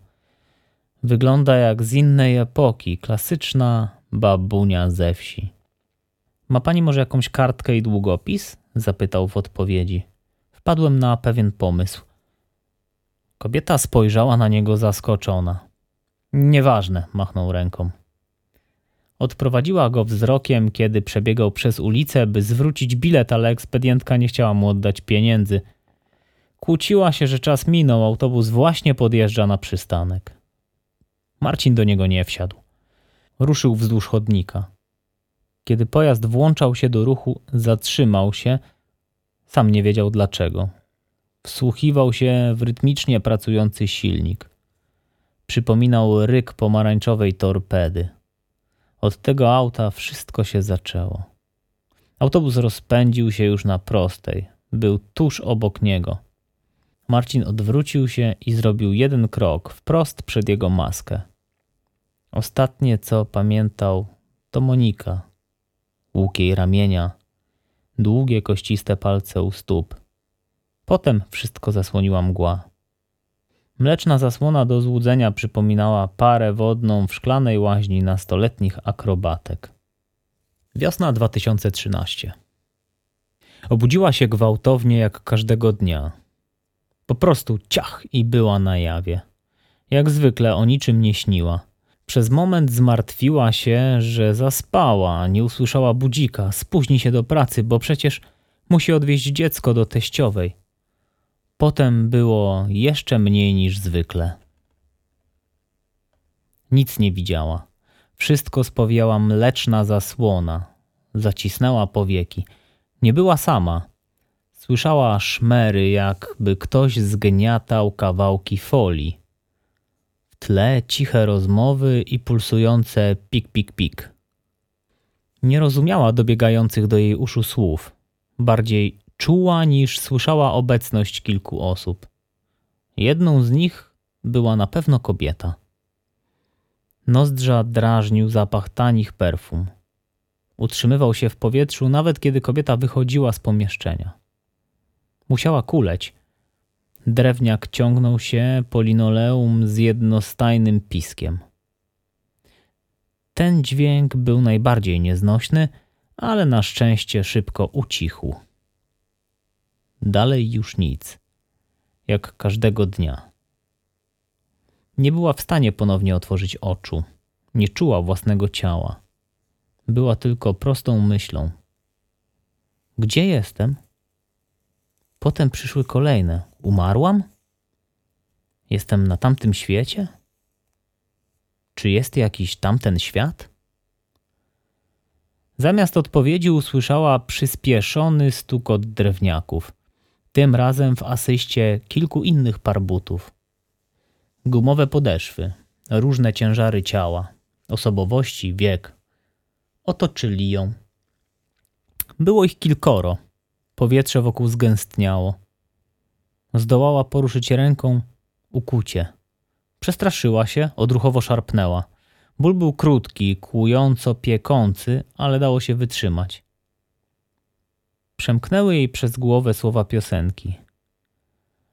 Wygląda jak z innej epoki, klasyczna babunia ze wsi. Ma pani może jakąś kartkę i długopis? zapytał w odpowiedzi. Wpadłem na pewien pomysł. Kobieta spojrzała na niego zaskoczona. Nieważne, machnął ręką. Odprowadziła go wzrokiem, kiedy przebiegał przez ulicę, by zwrócić bilet, ale ekspedientka nie chciała mu oddać pieniędzy. Kłóciła się, że czas minął, autobus właśnie podjeżdża na przystanek. Marcin do niego nie wsiadł. Ruszył wzdłuż chodnika. Kiedy pojazd włączał się do ruchu, zatrzymał się. Sam nie wiedział dlaczego. Wsłuchiwał się w rytmicznie pracujący silnik. Przypominał ryk pomarańczowej torpedy. Od tego auta wszystko się zaczęło. Autobus rozpędził się już na prostej. Był tuż obok niego. Marcin odwrócił się i zrobił jeden krok wprost przed jego maskę. Ostatnie, co pamiętał, to Monika. Łuk jej ramienia, długie kościste palce u stóp. Potem wszystko zasłoniła mgła. Mleczna zasłona do złudzenia przypominała parę wodną w szklanej łaźni nastoletnich akrobatek. Wiosna 2013. Obudziła się gwałtownie jak każdego dnia. Po prostu ciach i była na jawie. Jak zwykle o niczym nie śniła. Przez moment zmartwiła się, że zaspała, nie usłyszała budzika, spóźni się do pracy, bo przecież musi odwieźć dziecko do teściowej. Potem było jeszcze mniej niż zwykle. Nic nie widziała. Wszystko spowijała mleczna zasłona. Zacisnęła powieki. Nie była sama. Słyszała szmery, jakby ktoś zgniatał kawałki folii. W tle ciche rozmowy i pulsujące pik, pik, pik. Nie rozumiała dobiegających do jej uszu słów. Bardziej czuła niż słyszała obecność kilku osób. Jedną z nich była na pewno kobieta. Nozdrza drażnił zapach tanich perfum. Utrzymywał się w powietrzu nawet kiedy kobieta wychodziła z pomieszczenia. Musiała kuleć. Drewniak ciągnął się po linoleum z jednostajnym piskiem. Ten dźwięk był najbardziej nieznośny, ale na szczęście szybko ucichł. Dalej już nic, jak każdego dnia. Nie była w stanie ponownie otworzyć oczu, nie czuła własnego ciała. Była tylko prostą myślą. Gdzie jestem? Potem przyszły kolejne. Umarłam? Jestem na tamtym świecie? Czy jest jakiś tamten świat? Zamiast odpowiedzi usłyszała przyspieszony stukot drewniaków. Tym razem w asyście kilku innych par butów. Gumowe podeszwy, różne ciężary ciała, osobowości, wiek. Otoczyli ją. Było ich kilkoro. Powietrze wokół zgęstniało. Zdołała poruszyć ręką ukucie. Przestraszyła się, odruchowo szarpnęła. Ból był krótki, kłująco piekący, ale dało się wytrzymać. Przemknęły jej przez głowę słowa piosenki.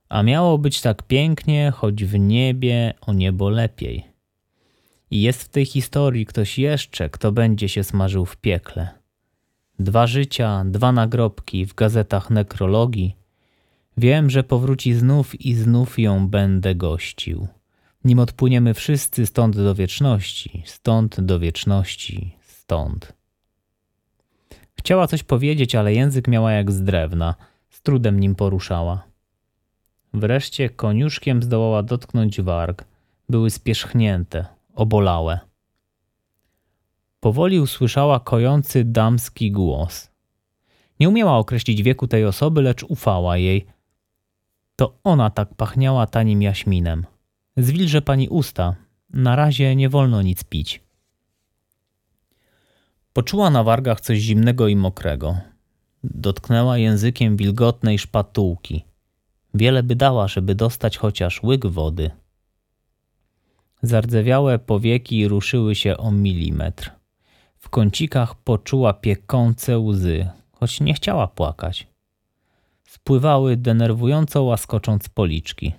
A miało być tak pięknie, choć w niebie o niebo lepiej. I jest w tej historii ktoś jeszcze, kto będzie się smażył w piekle. Dwa życia, dwa nagrobki w gazetach nekrologii. Wiem, że powróci znów i znów ją będę gościł. Nim odpłyniemy wszyscy stąd do wieczności, stąd do wieczności, stąd. Chciała coś powiedzieć, ale język miała jak z drewna, z trudem nim poruszała. Wreszcie koniuszkiem zdołała dotknąć warg. Były spierzchnięte, obolałe. Powoli usłyszała kojący damski głos. Nie umiała określić wieku tej osoby, lecz ufała jej. To ona tak pachniała tanim jaśminem. Zwilże pani usta. Na razie nie wolno nic pić. Poczuła na wargach coś zimnego i mokrego. Dotknęła językiem wilgotnej szpatułki. Wiele by dała, żeby dostać chociaż łyk wody. Zardzewiałe powieki ruszyły się o milimetr. W kącikach poczuła piekące łzy, choć nie chciała płakać. Spływały denerwująco łaskocząc policzki.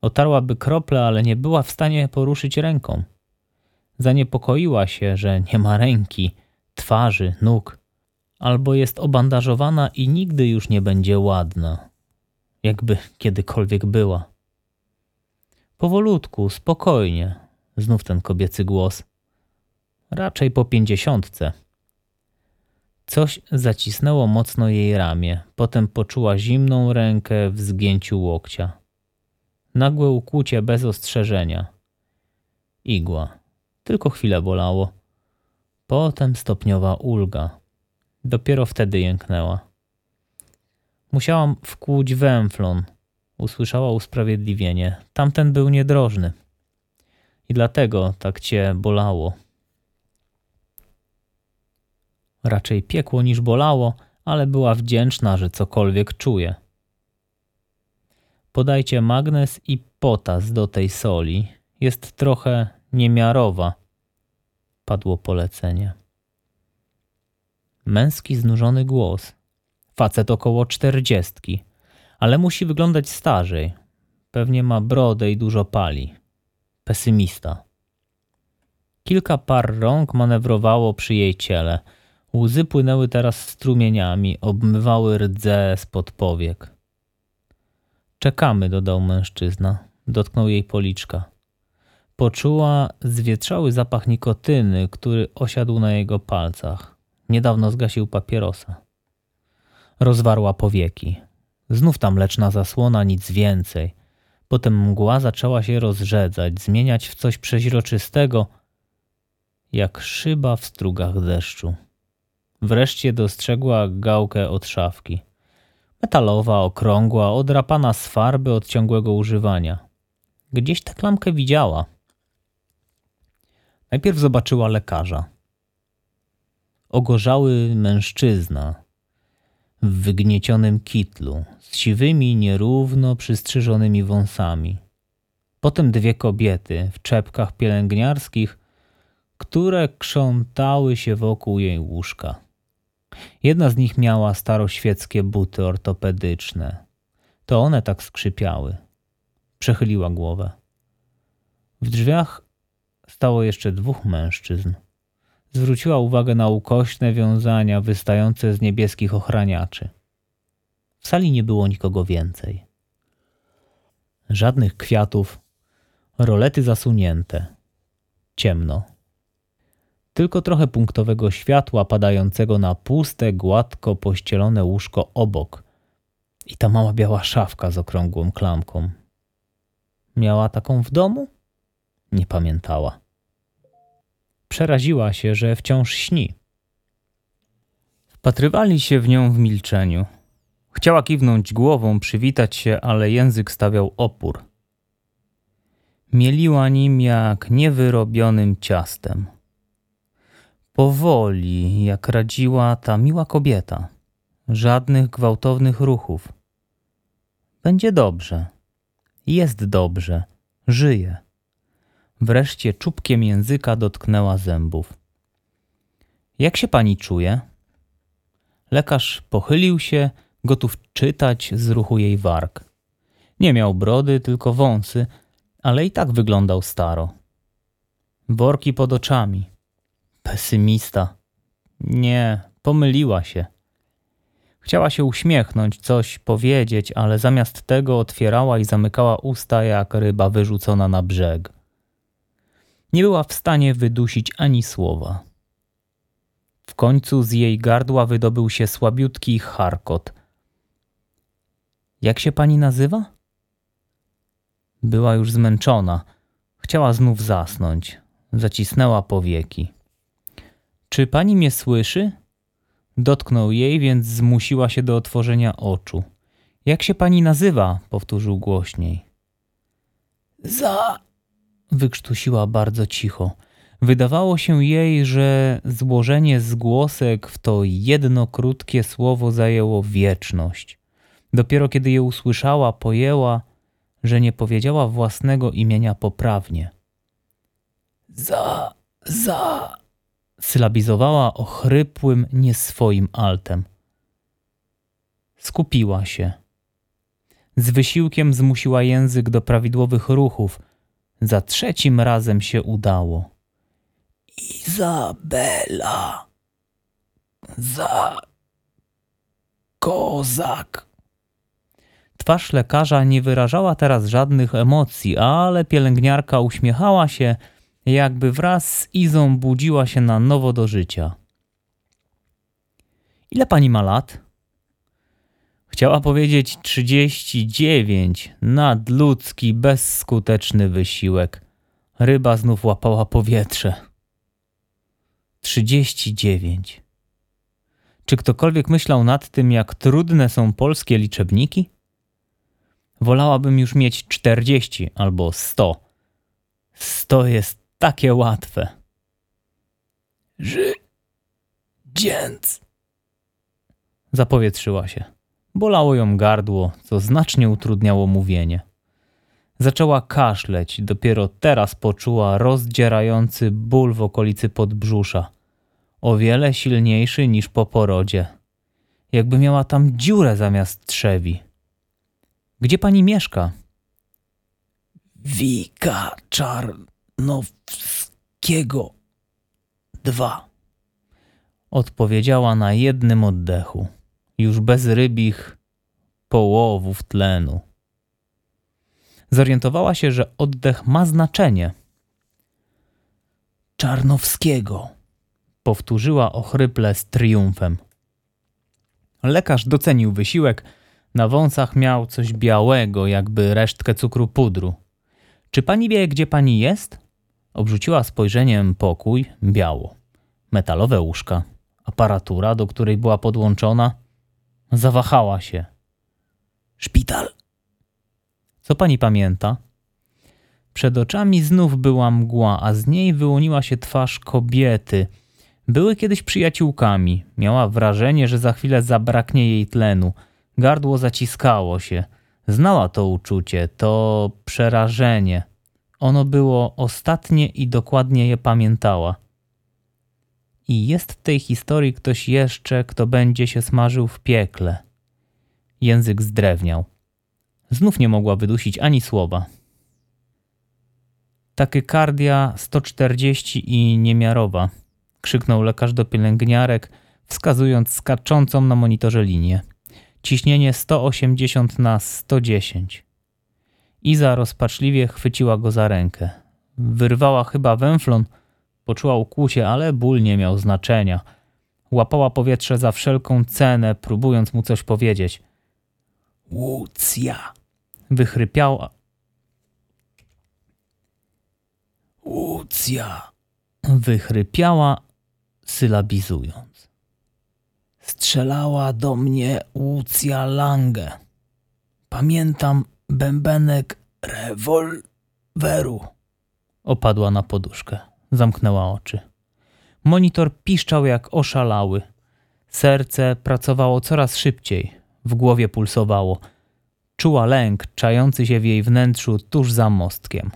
Otarłaby krople, ale nie była w stanie poruszyć ręką. Zaniepokoiła się, że nie ma ręki, twarzy, nóg, albo jest obandażowana i nigdy już nie będzie ładna, jakby kiedykolwiek była. Powolutku, spokojnie, znów ten kobiecy głos. Raczej po pięćdziesiątce. Coś zacisnęło mocno jej ramię, potem poczuła zimną rękę w zgięciu łokcia. Nagłe ukłucie bez ostrzeżenia. Igła. Tylko chwilę bolało. Potem stopniowa ulga. Dopiero wtedy jęknęła. Musiałam wkłuć węflon. Usłyszała usprawiedliwienie. Tamten był niedrożny. I dlatego tak cię bolało. Raczej piekło niż bolało, ale była wdzięczna, że cokolwiek czuje. Podajcie magnez i potas do tej soli. Jest trochę niemiarowa. Padło polecenie. Męski, znużony głos. Facet około czterdziestki, ale musi wyglądać starzej. Pewnie ma brodę i dużo pali. Pesymista. Kilka par rąk manewrowało przy jej ciele. Łzy płynęły teraz strumieniami, obmywały rdze spod powiek. Czekamy, dodał mężczyzna. Dotknął jej policzka. Poczuła zwietrzały zapach nikotyny, który osiadł na jego palcach. Niedawno zgasił papierosa. Rozwarła powieki. Znów ta mleczna zasłona, nic więcej. Potem mgła zaczęła się rozrzedzać, zmieniać w coś przeźroczystego, jak szyba w strugach deszczu. Wreszcie dostrzegła gałkę od szafki. Metalowa, okrągła, odrapana z farby od ciągłego używania. Gdzieś tę klamkę widziała. Najpierw zobaczyła lekarza. Ogorzały mężczyzna w wygniecionym kitlu, z siwymi, nierówno przystrzyżonymi wąsami. Potem dwie kobiety w czepkach pielęgniarskich, które krzątały się wokół jej łóżka. Jedna z nich miała staroświeckie buty ortopedyczne. To one tak skrzypiały. Przechyliła głowę. W drzwiach stało jeszcze dwóch mężczyzn. Zwróciła uwagę na ukośne wiązania wystające z niebieskich ochraniaczy. W sali nie było nikogo więcej. Żadnych kwiatów, rolety zasunięte. Ciemno. Tylko trochę punktowego światła padającego na puste, gładko pościelone łóżko obok i ta mała biała szafka z okrągłą klamką. Miała taką w domu? Nie pamiętała. Przeraziła się, że wciąż śni. Wpatrywali się w nią w milczeniu. Chciała kiwnąć głową, przywitać się, ale język stawiał opór. Mieliła nim jak niewyrobionym ciastem. Powoli, jak radziła ta miła kobieta. Żadnych gwałtownych ruchów. Będzie dobrze. Jest dobrze. Żyje. Wreszcie czubkiem języka dotknęła zębów. Jak się pani czuje? Lekarz pochylił się, gotów czytać z ruchu jej warg. Nie miał brody, tylko wąsy, ale i tak wyglądał staro. Worki pod oczami. Pesymista. Nie, pomyliła się. Chciała się uśmiechnąć, coś powiedzieć, ale zamiast tego otwierała i zamykała usta jak ryba wyrzucona na brzeg. Nie była w stanie wydusić ani słowa. W końcu z jej gardła wydobył się słabiutki charkot. Jak się pani nazywa? Była już zmęczona. Chciała znów zasnąć. Zacisnęła powieki. Czy pani mnie słyszy? Dotknął jej, więc zmusiła się do otworzenia oczu. Jak się pani nazywa? powtórzył głośniej. Za. Wykrztusiła bardzo cicho. Wydawało się jej, że złożenie zgłosek w to jedno krótkie słowo zajęło wieczność. Dopiero kiedy je usłyszała, pojęła, że nie powiedziała własnego imienia poprawnie. Za, za, sylabizowała ochrypłym, nieswoim altem. Skupiła się. Z wysiłkiem zmusiła język do prawidłowych ruchów. Za trzecim razem się udało. Izabela. Za. Kozak. Twarz lekarza nie wyrażała teraz żadnych emocji, ale pielęgniarka uśmiechała się jakby wraz z Izą budziła się na nowo do życia. Ile pani ma lat? Chciała powiedzieć trzydzieści dziewięć. Nadludzki, bezskuteczny wysiłek. Ryba znów łapała powietrze. Trzydzieści dziewięć. Czy ktokolwiek myślał nad tym, jak trudne są polskie liczebniki? Wolałabym już mieć czterdzieści albo sto. Sto jest takie łatwe. Ży... Dzięc. Zapowietrzyła się. Bolało ją gardło, co znacznie utrudniało mówienie. Zaczęła kaszleć, dopiero teraz poczuła rozdzierający ból w okolicy podbrzusza. O wiele silniejszy niż po porodzie. Jakby miała tam dziurę zamiast trzewi. Gdzie pani mieszka? Wika Czarnowskiego. Dwa. Odpowiedziała na jednym oddechu, już bez rybich połowów tlenu. Zorientowała się, że oddech ma znaczenie. Czarnowskiego, powtórzyła ochryple z triumfem. Lekarz docenił wysiłek. Na wąsach miał coś białego, jakby resztkę cukru pudru. Czy pani wie, gdzie pani jest? Obrzuciła spojrzeniem pokój biało. Metalowe łóżka, aparatura, do której była podłączona. Zawahała się. Szpital. Co pani pamięta? Przed oczami znów była mgła, a z niej wyłoniła się twarz kobiety. Były kiedyś przyjaciółkami. Miała wrażenie, że za chwilę zabraknie jej tlenu. Gardło zaciskało się. Znała to uczucie, to przerażenie. Ono było ostatnie i dokładnie je pamiętała. I jest w tej historii ktoś jeszcze, kto będzie się smażył w piekle. Język zdrewniał. Znów nie mogła wydusić ani słowa. Takykardia 140 i niemiarowa, krzyknął lekarz do pielęgniarek, wskazując skaczącą na monitorze linię. Ciśnienie 180 na 110. Iza rozpaczliwie chwyciła go za rękę. Wyrwała chyba węflon, poczuła ukłucie, ale ból nie miał znaczenia. Łapała powietrze za wszelką cenę, próbując mu coś powiedzieć. Łucja! Wychrypiała. Łucja! Wychrypiała, sylabizując. Strzelała do mnie Łucja Lange. Pamiętam bębenek rewolweru. Opadła na poduszkę. Zamknęła oczy. Monitor piszczał jak oszalały. Serce pracowało coraz szybciej. W głowie pulsowało. Czuła lęk czający się w jej wnętrzu tuż za mostkiem.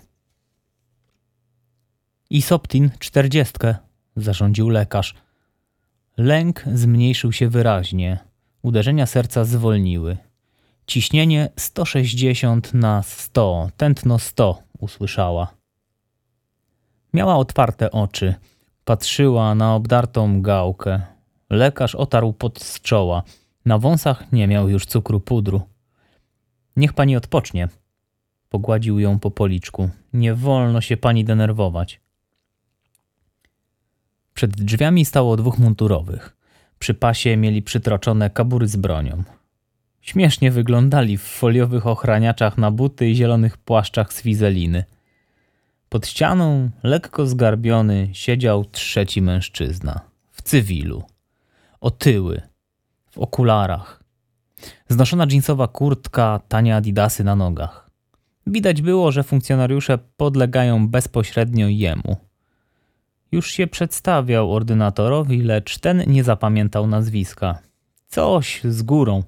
Isoptin czterdziestkę, zarządził lekarz. Lęk zmniejszył się wyraźnie. Uderzenia serca zwolniły. Ciśnienie 160 na 100, tętno 100, usłyszała. Miała otwarte oczy. Patrzyła na obdartą gałkę. Lekarz otarł pod z czoła. Na wąsach nie miał już cukru pudru. Niech pani odpocznie. Pogładził ją po policzku. Nie wolno się pani denerwować. Przed drzwiami stało dwóch mundurowych. Przy pasie mieli przytroczone kabury z bronią. Śmiesznie wyglądali w foliowych ochraniaczach na buty i zielonych płaszczach z wizeliny. Pod ścianą, lekko zgarbiony, siedział trzeci mężczyzna. W cywilu. Otyły. W okularach. Znoszona dżinsowa kurtka, tanie adidasy na nogach. Widać było, że funkcjonariusze podlegają bezpośrednio jemu. Już się przedstawiał ordynatorowi, lecz ten nie zapamiętał nazwiska. Coś z górą.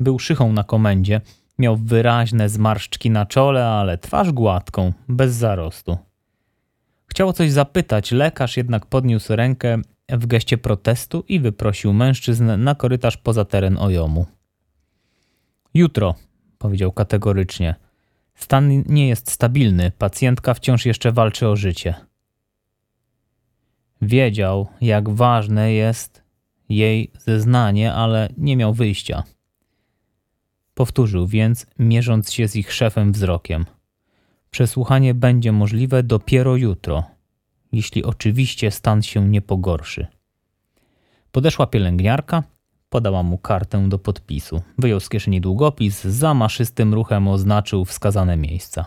Był szychą na komendzie, miał wyraźne zmarszczki na czole, ale twarz gładką, bez zarostu. Chciał coś zapytać, lekarz jednak podniósł rękę w geście protestu i wyprosił mężczyzn na korytarz poza teren ojomu. Jutro, powiedział kategorycznie. Stan nie jest stabilny, pacjentka wciąż jeszcze walczy o życie. Wiedział, jak ważne jest jej zeznanie, ale nie miał wyjścia. Powtórzył więc, mierząc się z ich szefem wzrokiem. Przesłuchanie będzie możliwe dopiero jutro, jeśli oczywiście stan się nie pogorszy. Podeszła pielęgniarka, podała mu kartę do podpisu. Wyjął z kieszeni długopis, za maszystym ruchem oznaczył wskazane miejsca.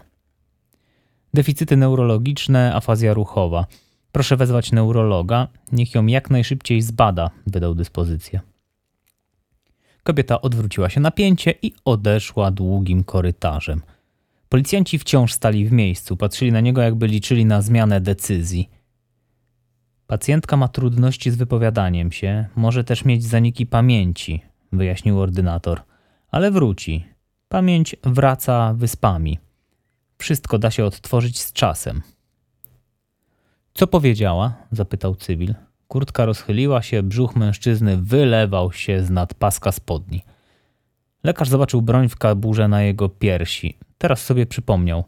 Deficyty neurologiczne, afazja ruchowa. Proszę wezwać neurologa, niech ją jak najszybciej zbada, wydał dyspozycję. Kobieta odwróciła się na pięcie i odeszła długim korytarzem. Policjanci wciąż stali w miejscu, patrzyli na niego, jakby liczyli na zmianę decyzji. Pacjentka ma trudności z wypowiadaniem się, może też mieć zaniki pamięci, wyjaśnił ordynator. Ale wróci. Pamięć wraca wyspami. Wszystko da się odtworzyć z czasem. Co powiedziała? zapytał cywil. Kurtka rozchyliła się, brzuch mężczyzny wylewał się z nad paska spodni. Lekarz zobaczył broń w kaburze na jego piersi. Teraz sobie przypomniał.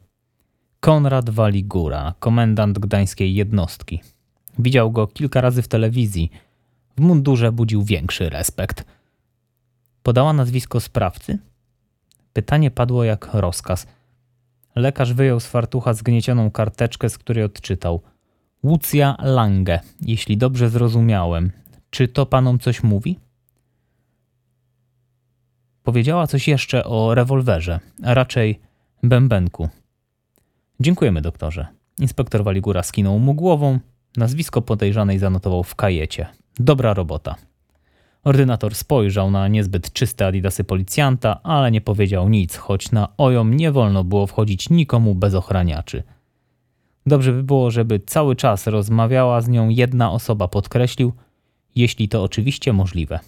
Konrad Waligura, komendant gdańskiej jednostki. Widział go kilka razy w telewizji. W mundurze budził większy respekt. Podała nazwisko sprawcy? Pytanie padło jak rozkaz. Lekarz wyjął z fartucha zgniecioną karteczkę, z której odczytał. Lucja Lange, jeśli dobrze zrozumiałem. Czy to panom coś mówi? Powiedziała coś jeszcze o rewolwerze, a raczej bębenku. Dziękujemy, doktorze. Inspektor Waligura skinął mu głową. Nazwisko podejrzanej zanotował w kajecie. Dobra robota. Ordynator spojrzał na niezbyt czyste adidasy policjanta, ale nie powiedział nic, choć na ojom nie wolno było wchodzić nikomu bez ochraniaczy. Dobrze by było, żeby cały czas rozmawiała z nią jedna osoba, podkreślił, jeśli to oczywiście możliwe.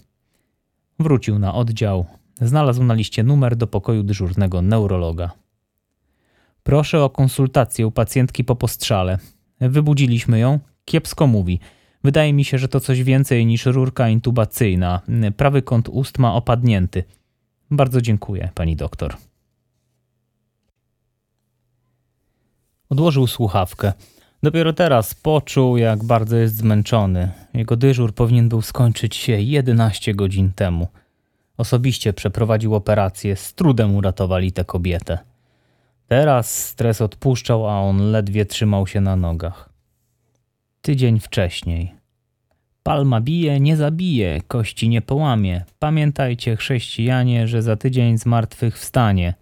Wrócił na oddział, znalazł na liście numer do pokoju dyżurnego neurologa. Proszę o konsultację u pacjentki po postrzale. Wybudziliśmy ją, kiepsko mówi – Wydaje mi się, że to coś więcej niż rurka intubacyjna. Prawy kąt ust ma opadnięty. Bardzo dziękuję, pani doktor. Odłożył słuchawkę. Dopiero teraz poczuł, jak bardzo jest zmęczony. Jego dyżur powinien był skończyć się 11 godzin temu. Osobiście przeprowadził operację, z trudem uratowali tę kobietę. Teraz stres odpuszczał, a on ledwie trzymał się na nogach tydzień wcześniej. Palma bije, nie zabije, kości nie połamie. Pamiętajcie, chrześcijanie, że za tydzień z martwych wstanie.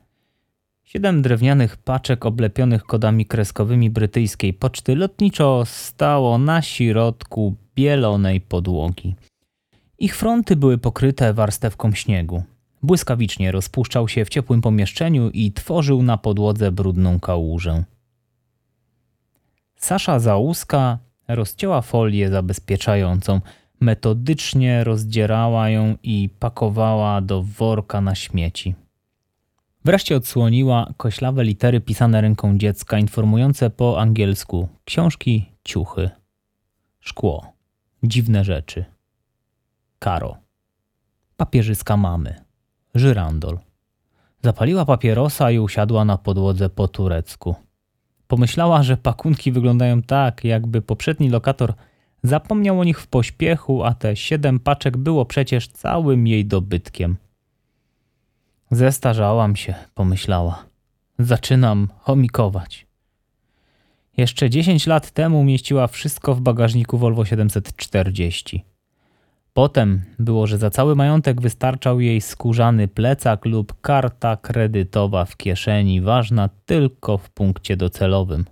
Siedem drewnianych paczek oblepionych kodami kreskowymi brytyjskiej poczty lotniczo stało na środku bielonej podłogi. Ich fronty były pokryte warstewką śniegu. Błyskawicznie rozpuszczał się w ciepłym pomieszczeniu i tworzył na podłodze brudną kałużę. Sasza Załuska Rozcięła folię zabezpieczającą, metodycznie rozdzierała ją i pakowała do worka na śmieci. Wreszcie odsłoniła koślawe litery pisane ręką dziecka, informujące po angielsku książki, ciuchy, szkło, dziwne rzeczy, karo, papierzyska mamy, żyrandol. Zapaliła papierosa i usiadła na podłodze po turecku. Pomyślała, że pakunki wyglądają tak, jakby poprzedni lokator zapomniał o nich w pośpiechu, a te siedem paczek było przecież całym jej dobytkiem. Zestarzałam się, pomyślała. Zaczynam chomikować. Jeszcze dziesięć lat temu mieściła wszystko w bagażniku Volvo 740. Potem było, że za cały majątek wystarczał jej skórzany plecak lub karta kredytowa w kieszeni, ważna tylko w punkcie docelowym.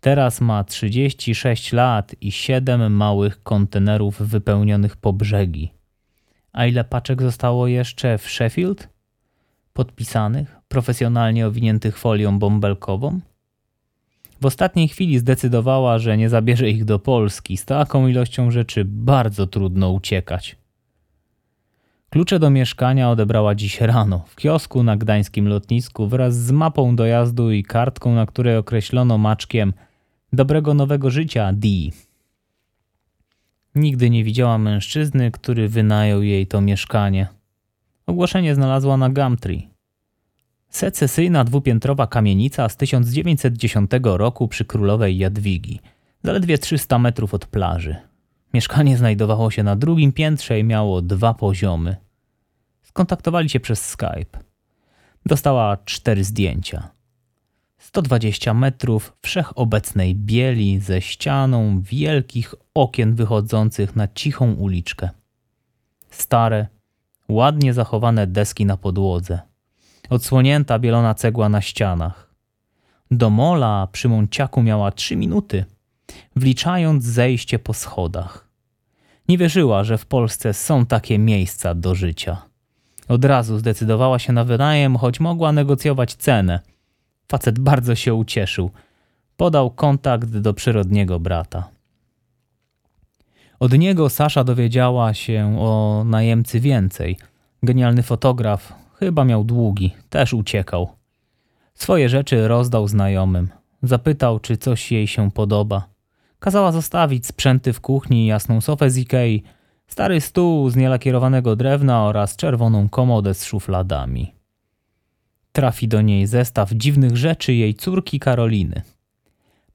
Teraz ma 36 lat i 7 małych kontenerów wypełnionych po brzegi. A ile paczek zostało jeszcze w Sheffield? Podpisanych, profesjonalnie owiniętych folią bąbelkową? W ostatniej chwili zdecydowała, że nie zabierze ich do Polski. Z taką ilością rzeczy bardzo trudno uciekać. Klucze do mieszkania odebrała dziś rano w kiosku na gdańskim lotnisku wraz z mapą dojazdu i kartką, na której określono maczkiem dobrego nowego życia D. Nigdy nie widziała mężczyzny, który wynajął jej to mieszkanie. Ogłoszenie znalazła na Gumtree. Secesyjna dwupiętrowa kamienica z 1910 roku przy królowej Jadwigi, zaledwie 300 metrów od plaży. Mieszkanie znajdowało się na drugim piętrze i miało dwa poziomy. Skontaktowali się przez Skype. Dostała cztery zdjęcia. 120 metrów wszechobecnej bieli ze ścianą wielkich okien wychodzących na cichą uliczkę. Stare, ładnie zachowane deski na podłodze odsłonięta bielona cegła na ścianach. Do mola przy Mąciaku miała trzy minuty, wliczając zejście po schodach. Nie wierzyła, że w Polsce są takie miejsca do życia. Od razu zdecydowała się na wynajem, choć mogła negocjować cenę. Facet bardzo się ucieszył. Podał kontakt do przyrodniego brata. Od niego Sasza dowiedziała się o najemcy więcej – Genialny fotograf, chyba miał długi, też uciekał. Swoje rzeczy rozdał znajomym. Zapytał, czy coś jej się podoba. Kazała zostawić sprzęty w kuchni, jasną sofę z Ikei, stary stół z nielakierowanego drewna oraz czerwoną komodę z szufladami. Trafi do niej zestaw dziwnych rzeczy jej córki Karoliny.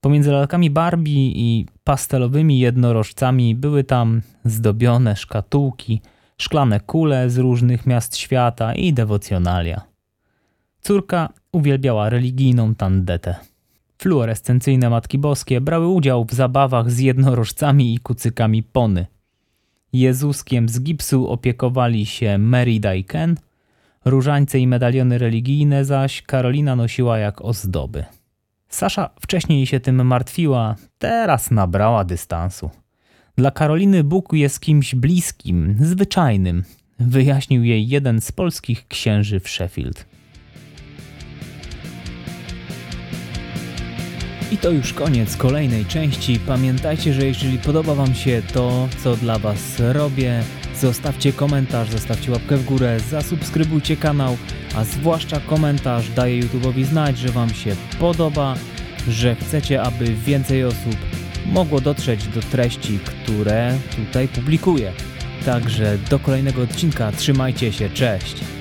Pomiędzy lalkami Barbie i pastelowymi jednorożcami były tam zdobione szkatułki, szklane kule z różnych miast świata i dewocjonalia. Córka uwielbiała religijną tandetę. Fluorescencyjne Matki Boskie brały udział w zabawach z jednorożcami i kucykami pony. Jezuskiem z gipsu opiekowali się Merida i Ken, różańce i medaliony religijne zaś Karolina nosiła jak ozdoby. Sasza wcześniej się tym martwiła, teraz nabrała dystansu. Dla Karoliny Bóg jest kimś bliskim, zwyczajnym, wyjaśnił jej jeden z polskich księży w Sheffield. I to już koniec kolejnej części. Pamiętajcie, że jeżeli podoba Wam się to, co dla Was robię, zostawcie komentarz, zostawcie łapkę w górę, zasubskrybujcie kanał, a zwłaszcza komentarz daje YouTube'owi znać, że Wam się podoba, że chcecie, aby więcej osób mogło dotrzeć do treści, które tutaj publikuję. Także do kolejnego odcinka, trzymajcie się, cześć!